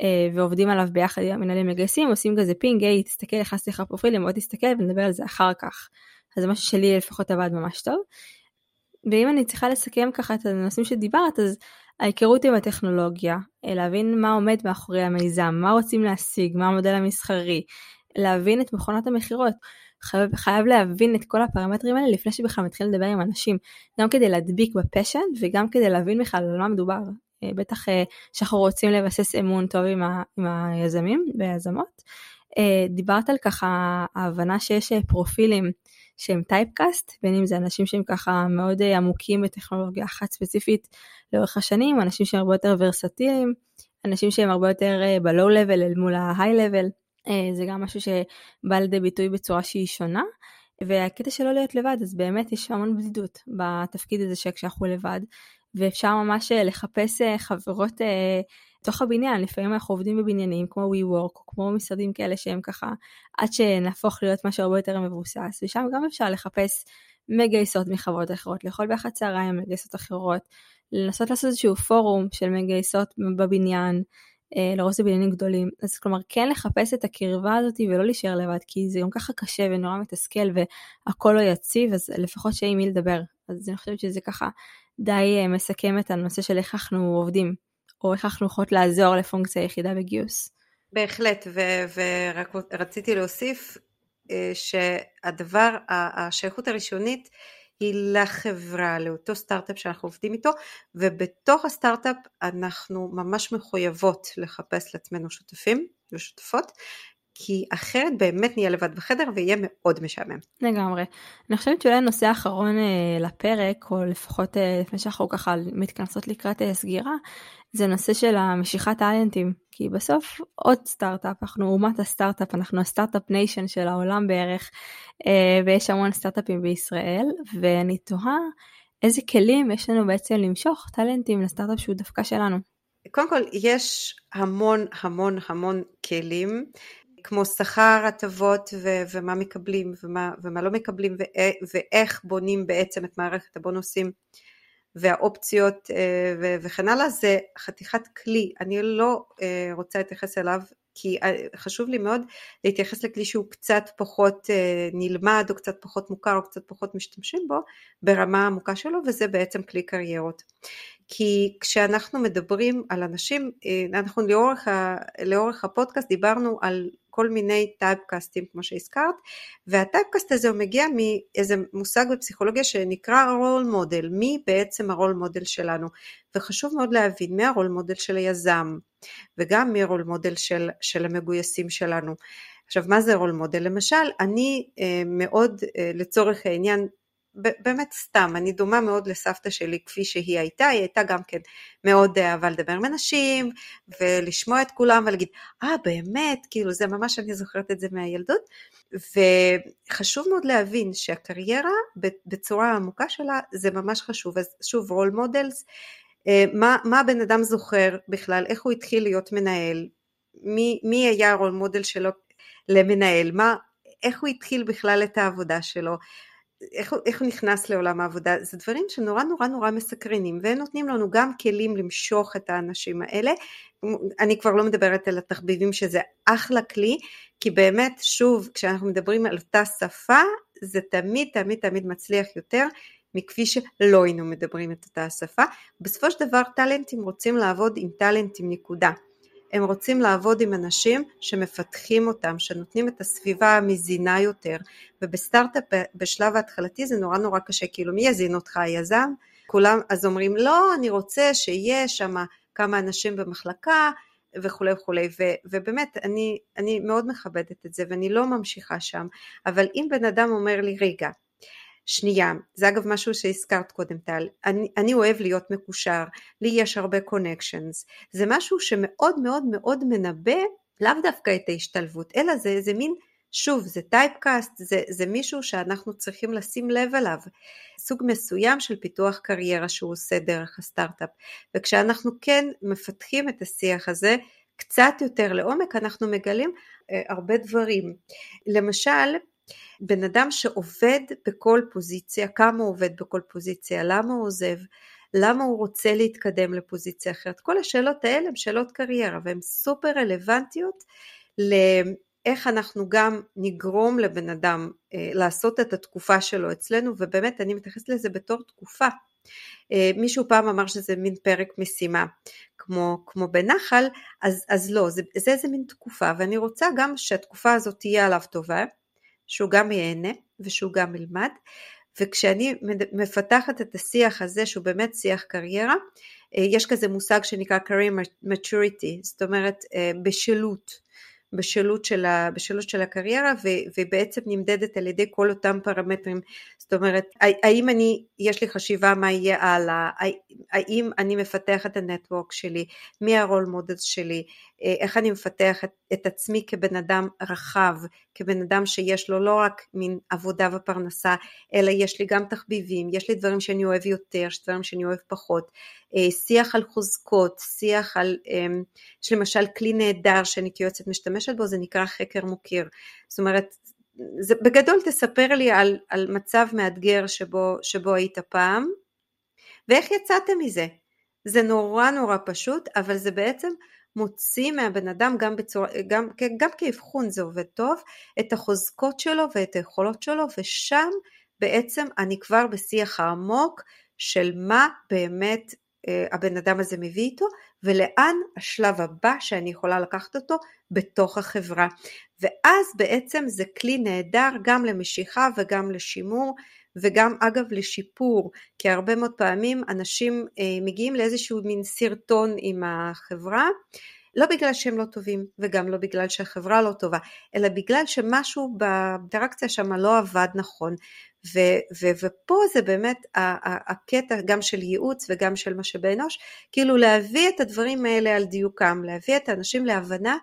אה, ועובדים עליו ביחד עם המנהלים מגייסים עושים כזה פינג היי תסתכל נכנסתי לך פרופילים בוא תסתכל ונדבר על זה אחר כך. אז זה משהו שלי לפחות עבד ממש טוב. ואם אני צריכה לסכם ככה את הנושאים שדיברת אז ההיכרות עם הטכנולוגיה להבין מה עומד מאחורי המיזם מה רוצים להשיג מה המודל המסחרי להבין את מכונת המכירות. חייב, חייב להבין את כל הפרמטרים האלה לפני שבכלל מתחיל לדבר עם אנשים, גם כדי להדביק בפשן וגם כדי להבין בכלל על מה מדובר. אה, בטח אה, שאנחנו רוצים לבסס אמון טוב עם, ה, עם היזמים והיזמות. אה, דיברת על ככה ההבנה שיש פרופילים שהם טייפקאסט, בין אם זה אנשים שהם ככה מאוד עמוקים בטכנולוגיה אחת ספציפית לאורך השנים, אנשים שהם הרבה יותר ורסטיליים, אנשים שהם הרבה יותר ב-low level אל מול ה-high level. אה, זה גם משהו שבא לידי ביטוי בצורה שהיא שונה. והקטע שלא להיות לבד אז באמת יש המון בדידות בתפקיד הזה שכשאנחנו לבד ואפשר ממש אה, לחפש אה, חברות תוך הבניין לפעמים אנחנו עובדים בבניינים כמו WeWork או כמו משרדים כאלה שהם ככה עד שנהפוך להיות משהו הרבה יותר מבוסס ושם גם אפשר לחפש מגייסות מחברות אחרות לאכול ביחד צהריים מגייסות אחרות לנסות לעשות איזשהו פורום של מגייסות בבניין אה, לרוב זה בניינים גדולים. אז כלומר כן לחפש את הקרבה הזאת ולא להישאר לבד כי זה גם ככה קשה ונורא מתסכל והכל לא יציב אז לפחות שיהיה עם מי לדבר. אז אני חושבת שזה ככה די אה, מסכם את הנושא של איך אנחנו עובדים או איך אנחנו יכולות לעזור לפונקציה יחידה בגיוס. בהחלט ורק רציתי להוסיף אה, שהדבר השייכות הראשונית היא לחברה, לאותו סטארט-אפ שאנחנו עובדים איתו, ובתוך הסטארט-אפ אנחנו ממש מחויבות לחפש לעצמנו שותפים ושותפות, כי אחרת באמת נהיה לבד בחדר ויהיה מאוד משעמם. לגמרי. אני חושבת שאולי הנושא האחרון אה, לפרק, או לפחות אה, לפני שאנחנו ככה מתכנסות לקראת אה, סגירה, זה נושא של המשיכת טאלנטים. כי בסוף עוד סטארט-אפ, אנחנו אומת הסטארט-אפ, אנחנו ה start-up nation של העולם בערך, אה, ויש המון סטארט-אפים בישראל, ואני תוהה איזה כלים יש לנו בעצם למשוך טאלנטים לסטארט-אפ שהוא דווקא שלנו. קודם כל יש המון המון המון כלים כמו שכר, הטבות ו- ומה מקבלים ומה, ומה לא מקבלים ו- ואיך בונים בעצם את מערכת הבונוסים והאופציות אה, ו- וכן הלאה, זה חתיכת כלי, אני לא אה, רוצה להתייחס אליו כי אה, חשוב לי מאוד להתייחס לכלי שהוא קצת פחות נלמד או קצת פחות מוכר או קצת פחות משתמשים בו ברמה העמוקה שלו וזה בעצם כלי קריירות. כי כשאנחנו מדברים על אנשים, אנחנו לאורך, ה, לאורך הפודקאסט דיברנו על כל מיני טייפקאסטים כמו שהזכרת, והטייפקאסט הזה הוא מגיע מאיזה מושג בפסיכולוגיה שנקרא רול מודל, מי בעצם הרול מודל שלנו, וחשוב מאוד להבין מי הרול מודל של היזם, וגם מי הרול מודל של, של המגויסים שלנו. עכשיו מה זה רול מודל? למשל אני אה, מאוד אה, לצורך העניין באמת סתם, אני דומה מאוד לסבתא שלי כפי שהיא הייתה, היא הייתה גם כן מאוד אהבה לדבר עם אנשים ולשמוע את כולם ולהגיד, אה, באמת, כאילו זה ממש אני זוכרת את זה מהילדות, וחשוב מאוד להבין שהקריירה בצורה העמוקה שלה זה ממש חשוב, אז שוב role models, אה, מה, מה הבן אדם זוכר בכלל, איך הוא התחיל להיות מנהל, מי, מי היה ה role model שלו למנהל, מה, איך הוא התחיל בכלל את העבודה שלו, איך, איך הוא נכנס לעולם העבודה, זה דברים שנורא נורא נורא מסקרנים והם נותנים לנו גם כלים למשוך את האנשים האלה, אני כבר לא מדברת על התחביבים שזה אחלה כלי, כי באמת שוב כשאנחנו מדברים על אותה שפה זה תמיד תמיד תמיד מצליח יותר מכפי שלא היינו מדברים את אותה השפה, בסופו של דבר טאלנטים רוצים לעבוד עם טאלנטים נקודה. הם רוצים לעבוד עם אנשים שמפתחים אותם, שנותנים את הסביבה המזינה יותר, ובסטארט-אפ בשלב ההתחלתי זה נורא נורא קשה, כאילו מי יזין אותך היזם? כולם אז אומרים לא, אני רוצה שיהיה שם כמה אנשים במחלקה וכולי וכולי, ו, ובאמת אני, אני מאוד מכבדת את זה ואני לא ממשיכה שם, אבל אם בן אדם אומר לי רגע, שנייה, זה אגב משהו שהזכרת קודם טל, אני, אני אוהב להיות מקושר, לי יש הרבה קונקשנס, זה משהו שמאוד מאוד מאוד מנבא לאו דווקא את ההשתלבות, אלא זה, זה מין, שוב, זה טייפקאסט, זה, זה מישהו שאנחנו צריכים לשים לב אליו, סוג מסוים של פיתוח קריירה שהוא עושה דרך הסטארט-אפ, וכשאנחנו כן מפתחים את השיח הזה, קצת יותר לעומק אנחנו מגלים אה, הרבה דברים. למשל, בן אדם שעובד בכל פוזיציה, כמה הוא עובד בכל פוזיציה, למה הוא עוזב, למה הוא רוצה להתקדם לפוזיציה אחרת, כל השאלות האלה הן שאלות קריירה והן סופר רלוונטיות לאיך אנחנו גם נגרום לבן אדם אה, לעשות את התקופה שלו אצלנו ובאמת אני מתייחסת לזה בתור תקופה. אה, מישהו פעם אמר שזה מין פרק משימה כמו, כמו בנחל אז, אז לא זה, זה איזה מין תקופה ואני רוצה גם שהתקופה הזאת תהיה עליו טובה שהוא גם ייהנה ושהוא גם ילמד. וכשאני מפתחת את השיח הזה שהוא באמת שיח קריירה אה, יש כזה מושג שנקרא career maturity זאת אומרת אה, בשלות בשלות של, ה, בשלות של הקריירה ו, ובעצם נמדדת על ידי כל אותם פרמטרים, זאת אומרת האם אני, יש לי חשיבה מה יהיה הלאה, האם אני מפתח את הנטוורק שלי, מי הרול מודל שלי, אה, איך אני מפתח את, את עצמי כבן אדם רחב, כבן אדם שיש לו לא רק מין עבודה ופרנסה, אלא יש לי גם תחביבים, יש לי דברים שאני אוהב יותר, יש דברים שאני אוהב פחות, שיח על חוזקות, שיח על, אמ, יש למשל כלי נהדר שאני כיועצת משתמשת בו, זה נקרא חקר מוקיר, זאת אומרת, זה, בגדול תספר לי על, על מצב מאתגר שבו, שבו היית פעם, ואיך יצאתם מזה. זה נורא נורא פשוט, אבל זה בעצם מוציא מהבן אדם גם, בצורה, גם, גם כאבחון זה עובד טוב, את החוזקות שלו ואת היכולות שלו, ושם בעצם אני כבר בשיח העמוק של מה באמת אה, הבן אדם הזה מביא איתו ולאן השלב הבא שאני יכולה לקחת אותו בתוך החברה ואז בעצם זה כלי נהדר גם למשיכה וגם לשימור וגם אגב לשיפור כי הרבה מאוד פעמים אנשים אה, מגיעים לאיזשהו מין סרטון עם החברה לא בגלל שהם לא טובים וגם לא בגלל שהחברה לא טובה, אלא בגלל שמשהו באינטראקציה שם לא עבד נכון. ו, ו, ופה זה באמת הקטע גם של ייעוץ וגם של משאבי אנוש, כאילו להביא את הדברים האלה על דיוקם, להביא את האנשים להבנה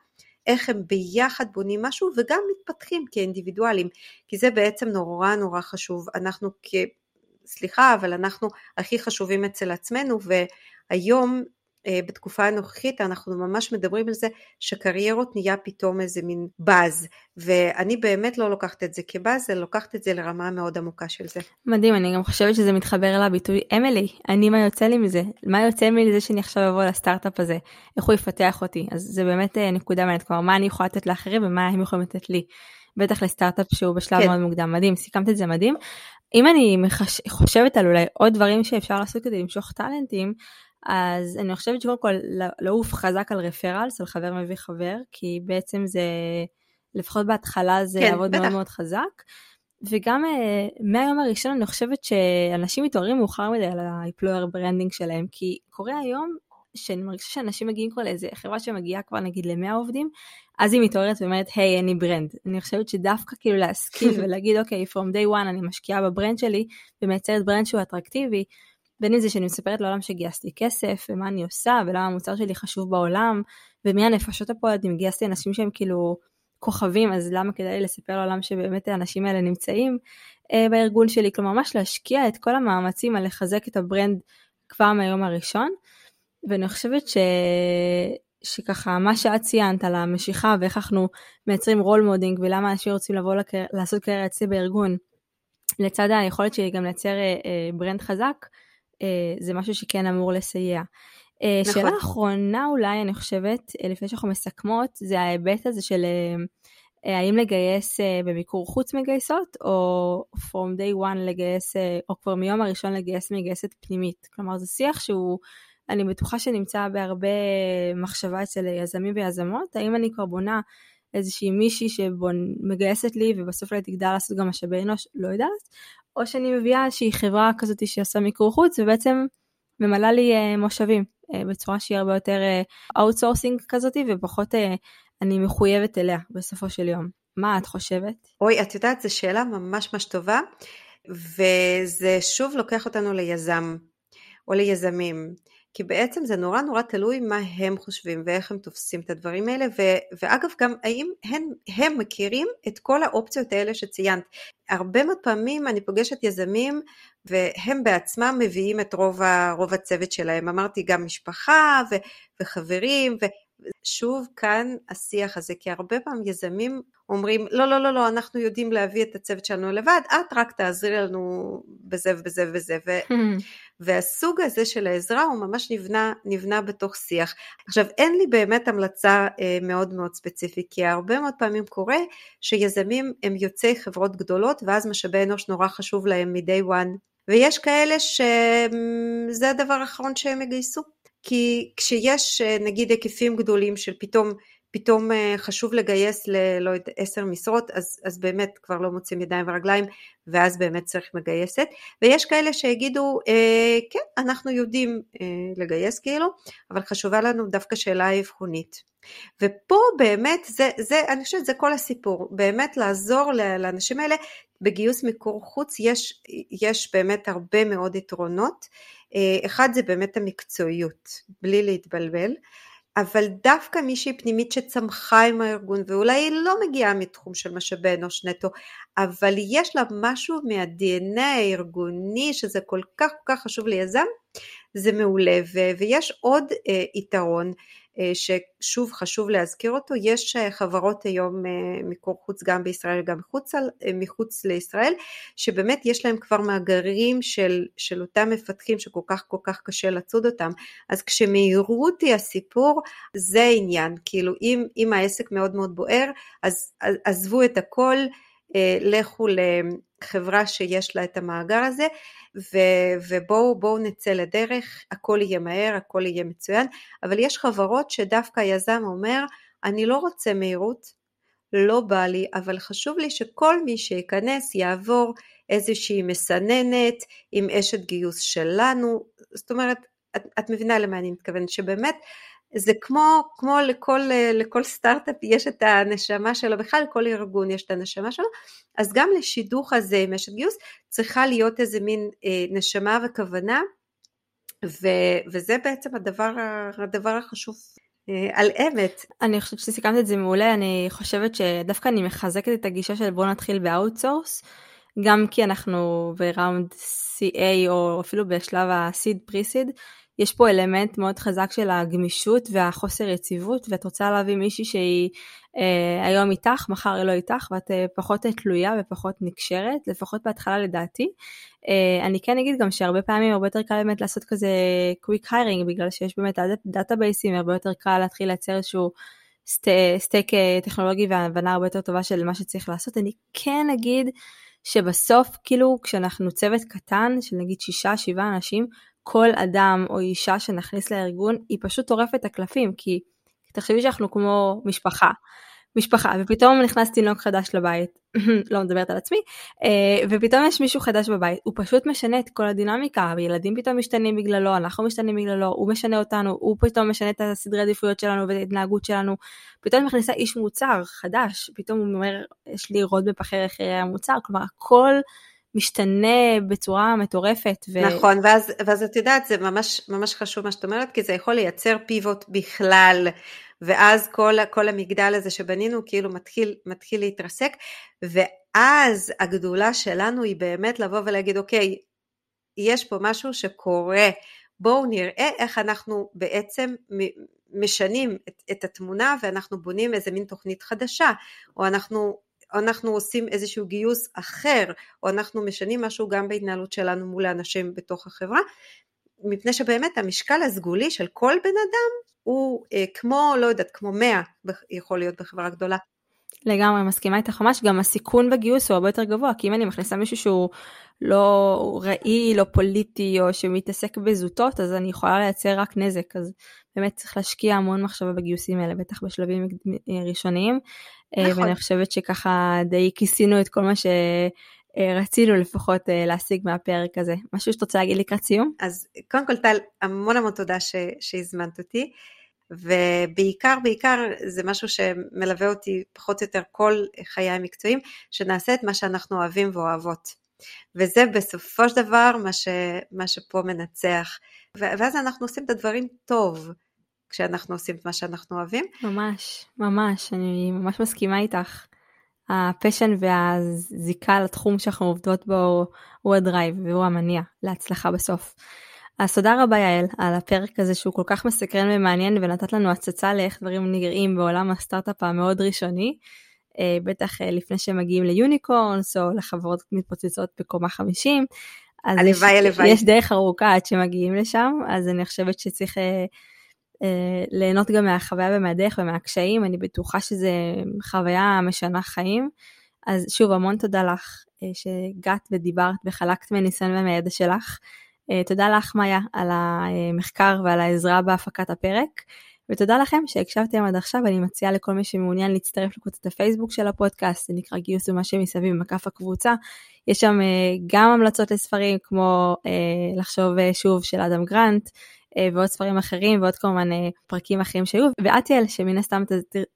איך הם ביחד בונים משהו וגם מתפתחים כאינדיבידואלים, כי זה בעצם נורא נורא חשוב. אנחנו כ... סליחה, אבל אנחנו הכי חשובים אצל עצמנו, והיום בתקופה הנוכחית אנחנו ממש מדברים על זה שקריירות נהיה פתאום איזה מין באז ואני באמת לא לוקחת את זה כבאז, אלא לוקחת את זה לרמה מאוד עמוקה של זה. מדהים, אני גם חושבת שזה מתחבר לביטוי אמילי, אני מה יוצא לי מזה, מה יוצא לי מזה שאני עכשיו אבוא לסטארט-אפ הזה, איך הוא יפתח אותי, אז זה באמת אה, נקודה מעניינת, כלומר מה אני יכולה לתת לאחרים ומה הם יכולים לתת לי. בטח לסטארט-אפ שהוא בשלב כן. מאוד מוקדם, מדהים, סיכמת את זה מדהים. אם אני מחש... חושבת על אולי עוד דברים שאפשר לעשות כדי למשוך טאלנטים, אז אני חושבת שקודם כל לעוף חזק על רפרלס, על חבר מביא חבר, כי בעצם זה, לפחות בהתחלה זה כן, לעבוד בטח. מאוד מאוד חזק. וגם אה, מהיום הראשון אני חושבת שאנשים מתעוררים מאוחר מדי על ה-employer branding שלהם, כי קורה היום שאני מרגישה שאנשים מגיעים כבר לאיזה חברה שמגיעה כבר נגיד ל-100 עובדים, אז היא מתעוררת ואומרת, היי, אין לי brand. אני חושבת שדווקא כאילו להשכיל [LAUGHS] ולהגיד, אוקיי, from day one אני משקיעה ב brand שלי ומייצרת brand שהוא אטרקטיבי, בין אם זה שאני מספרת לעולם שגייסתי כסף, ומה אני עושה, ולמה המוצר שלי חשוב בעולם, ומי הנפשות הפועלות, אם גייסתי אנשים שהם כאילו כוכבים, אז למה כדאי לי לספר לעולם שבאמת האנשים האלה נמצאים אה, בארגון שלי, כלומר ממש להשקיע את כל המאמצים על לחזק את ה brand כבר מהיום הראשון, ואני חושבת שככה מה שאת ציינת על המשיכה ואיך אנחנו מייצרים role modeling ולמה אנשים רוצים לבוא לקר... לעשות קריירה אצלי בארגון, לצד היכולת שלי גם לייצר אה, אה, brand חזק, זה משהו שכן אמור לסייע. אה, נכון. שאלה אחרונה אולי, אני חושבת, אה, לפני שאנחנו מסכמות, זה ההיבט הזה של אה, האם לגייס במיקור חוץ מגייסות, או from day one לגייס, או כבר מיום הראשון לגייס מגייסת פנימית. כלומר, זה שיח שהוא, אני בטוחה שנמצא בהרבה מחשבה אצל יזמים ויזמות, האם אני כבר בונה איזושהי מישהי שמגייסת לי ובסוף אולי תגדל לעשות גם משאבי אנוש, לא יודעת, או שאני מביאה איזושהי חברה כזאת שעושה מיקור חוץ ובעצם ממלאה לי מושבים. אה, בצורה שהיא הרבה יותר outsourcing כזאת ופחות אה, אני מחויבת אליה בסופו של יום. מה את חושבת? אוי, את יודעת, זו שאלה ממש ממש טובה, וזה שוב לוקח אותנו ליזם או ליזמים. כי בעצם זה נורא נורא תלוי מה הם חושבים ואיך הם תופסים את הדברים האלה, ו, ואגב גם האם הם, הם מכירים את כל האופציות האלה שציינת. הרבה מאוד פעמים אני פוגשת יזמים והם בעצמם מביאים את רוב, ה, רוב הצוות שלהם, אמרתי גם משפחה ו, וחברים, ו, שוב כאן השיח הזה, כי הרבה פעמים יזמים אומרים לא לא לא לא אנחנו יודעים להביא את הצוות שלנו לבד, את רק תעזרי לנו בזה ובזה ובזה. ו... [LAUGHS] והסוג הזה של העזרה הוא ממש נבנה, נבנה בתוך שיח. עכשיו אין לי באמת המלצה אה, מאוד מאוד ספציפית, כי הרבה מאוד פעמים קורה שיזמים הם יוצאי חברות גדולות ואז משאבי אנוש נורא חשוב להם מ-day one, ויש כאלה שזה הדבר האחרון שהם יגייסו. כי כשיש אה, נגיד היקפים גדולים של פתאום פתאום אה, חשוב לגייס ללא יודע עשר משרות אז, אז באמת כבר לא מוצאים ידיים ורגליים ואז באמת צריך מגייסת. ויש כאלה שיגידו אה, כן אנחנו יודעים אה, לגייס כאילו אבל חשובה לנו דווקא שאלה אבחונית. ופה באמת זה, זה אני חושבת זה כל הסיפור באמת לעזור לאנשים האלה. בגיוס מיקור חוץ יש, יש באמת הרבה מאוד יתרונות. אה, אחד זה באמת המקצועיות, בלי להתבלבל, אבל דווקא מישהי פנימית שצמחה עם הארגון, ואולי היא לא מגיעה מתחום של משאבי אנוש נטו, אבל יש לה משהו מה-DNA הארגוני שזה כל כך כל כך חשוב ליזם, זה מעולה, ויש עוד אה, יתרון, ששוב חשוב להזכיר אותו, יש אה, חברות היום אה, מיקור חוץ גם בישראל וגם מחוץ, מחוץ לישראל, שבאמת יש להם כבר מאגרים של, של אותם מפתחים שכל כך כל כך קשה לצוד אותם, אז כשמהירות היא הסיפור, זה העניין, כאילו אם, אם העסק מאוד מאוד בוער, אז עזבו את הכל, לכו לחברה שיש לה את המאגר הזה, ו- ובואו נצא לדרך, הכל יהיה מהר, הכל יהיה מצוין, אבל יש חברות שדווקא היזם אומר, אני לא רוצה מהירות, לא בא לי, אבל חשוב לי שכל מי שייכנס יעבור איזושהי מסננת עם אשת גיוס שלנו, זאת אומרת, את, את מבינה למה אני מתכוונת, שבאמת זה כמו, כמו לכל, לכל סטארט-אפ יש את הנשמה שלו, בכלל לכל ארגון יש את הנשמה שלו, אז גם לשידוך הזה עם אשת גיוס צריכה להיות איזה מין אה, נשמה וכוונה, ו, וזה בעצם הדבר, הדבר החשוב אה, על אמת. אני חושבת שסיכמת את זה מעולה, אני חושבת שדווקא אני מחזקת את הגישה של בוא נתחיל ב outsource, גם כי אנחנו ב round A או אפילו בשלב ה-seed pre-seed, יש פה אלמנט מאוד חזק של הגמישות והחוסר יציבות, ואת רוצה להביא מישהי שהיא אה, היום איתך, מחר היא לא איתך, ואת אה, פחות תלויה ופחות נקשרת, לפחות בהתחלה לדעתי. אה, אני כן אגיד גם שהרבה פעמים הרבה יותר קל באמת לעשות כזה quick hiring, בגלל שיש באמת database ים, הרבה יותר קל להתחיל לייצר איזשהו stack אה, טכנולוגי והבנה הרבה יותר טובה של מה שצריך לעשות. אני כן אגיד שבסוף, כאילו, כשאנחנו צוות קטן, של נגיד שישה, שבעה אנשים, כל אדם או אישה שנכניס לארגון היא פשוט טורפת הקלפים כי תחשבי שאנחנו כמו משפחה. משפחה ופתאום נכנס תינוק חדש לבית [CLEARS THROAT] לא מדברת על עצמי אה, ופתאום יש מישהו חדש בבית. הוא פשוט משנה את כל הדינמיקה וילדים פתאום משתנים בגללו אנחנו משתנים בגללו הוא משנה אותנו הוא פתאום משנה את הסדרי עדיפויות שלנו ואת ההתנהגות שלנו. פתאום מכניסה איש מוצר חדש פתאום הוא אומר יש לי רוד בפחי איך המוצר. כלומר הכל משתנה בצורה מטורפת. ו... נכון, ואז, ואז את יודעת, זה ממש, ממש חשוב מה שאת אומרת, כי זה יכול לייצר פיבוט בכלל, ואז כל, כל המגדל הזה שבנינו כאילו מתחיל, מתחיל להתרסק, ואז הגדולה שלנו היא באמת לבוא ולהגיד, אוקיי, יש פה משהו שקורה, בואו נראה איך אנחנו בעצם משנים את, את התמונה ואנחנו בונים איזה מין תוכנית חדשה, או אנחנו, אנחנו עושים איזשהו גיוס אחר, או אנחנו משנים משהו גם בהתנהלות שלנו מול האנשים בתוך החברה, מפני שבאמת המשקל הסגולי של כל בן אדם הוא אה, כמו, לא יודעת, כמו 100 יכול להיות בחברה גדולה. לגמרי מסכימה איתך ממש, גם הסיכון בגיוס הוא הרבה יותר גבוה, כי אם אני מכניסה מישהו שהוא לא רעיל או פוליטי או שמתעסק בזוטות, אז אני יכולה לייצר רק נזק, אז באמת צריך להשקיע המון מחשבה בגיוסים האלה, בטח בשלבים ראשוניים, אה, נכון. ואני חושבת שככה די כיסינו את כל מה שרצינו לפחות אה, להשיג מהפרק הזה. משהו שאת רוצה להגיד לקראת סיום? אז קודם כל טל, המון המון תודה ש... שהזמנת אותי. ובעיקר בעיקר זה משהו שמלווה אותי פחות או יותר כל חיי המקצועיים, שנעשה את מה שאנחנו אוהבים ואוהבות. וזה בסופו של דבר מה, ש, מה שפה מנצח. ואז אנחנו עושים את הדברים טוב, כשאנחנו עושים את מה שאנחנו אוהבים. ממש, ממש, אני ממש מסכימה איתך. ה passion והזיקה לתחום שאנחנו עובדות בו הוא ה drive והוא המניע להצלחה בסוף. אז תודה רבה יעל על הפרק הזה שהוא כל כך מסקרן ומעניין ונתת לנו הצצה לאיך דברים נראים בעולם הסטארט-אפ המאוד ראשוני. אה, בטח אה, לפני שמגיעים ל unicorns או לחברות מתפוצצות בקומה 50. הלוואי הלוואי. יש דרך ארוכה עד שמגיעים לשם אז אני חושבת שצריך אה, אה, ליהנות גם מהחוויה ומהדרך ומהקשיים אני בטוחה שזה חוויה משנה חיים. אז שוב המון תודה לך אה, שהגעת ודיברת וחלקת מניסיון ומהידע שלך. אה, תודה לך מאיה על המחקר ועל העזרה בהפקת הפרק. ותודה לכם שהקשבתם עד עכשיו, אני מציעה לכל מי שמעוניין להצטרף לקבוצת הפייסבוק של הפודקאסט, זה נקרא גיוס ומה שמסביב מקף הקבוצה. יש שם אה, גם המלצות לספרים כמו אה, לחשוב שוב של אדם גרנט, ועוד ספרים אחרים ועוד כמובן פרקים אחרים שהיו ואת יעל שמן הסתם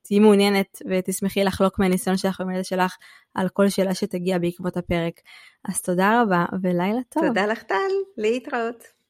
תהיי מעוניינת ותשמחי לחלוק מהניסיון שלך ומהידע שלך על כל שאלה שתגיע בעקבות הפרק. אז תודה רבה ולילה טוב. תודה לך טל, להתראות.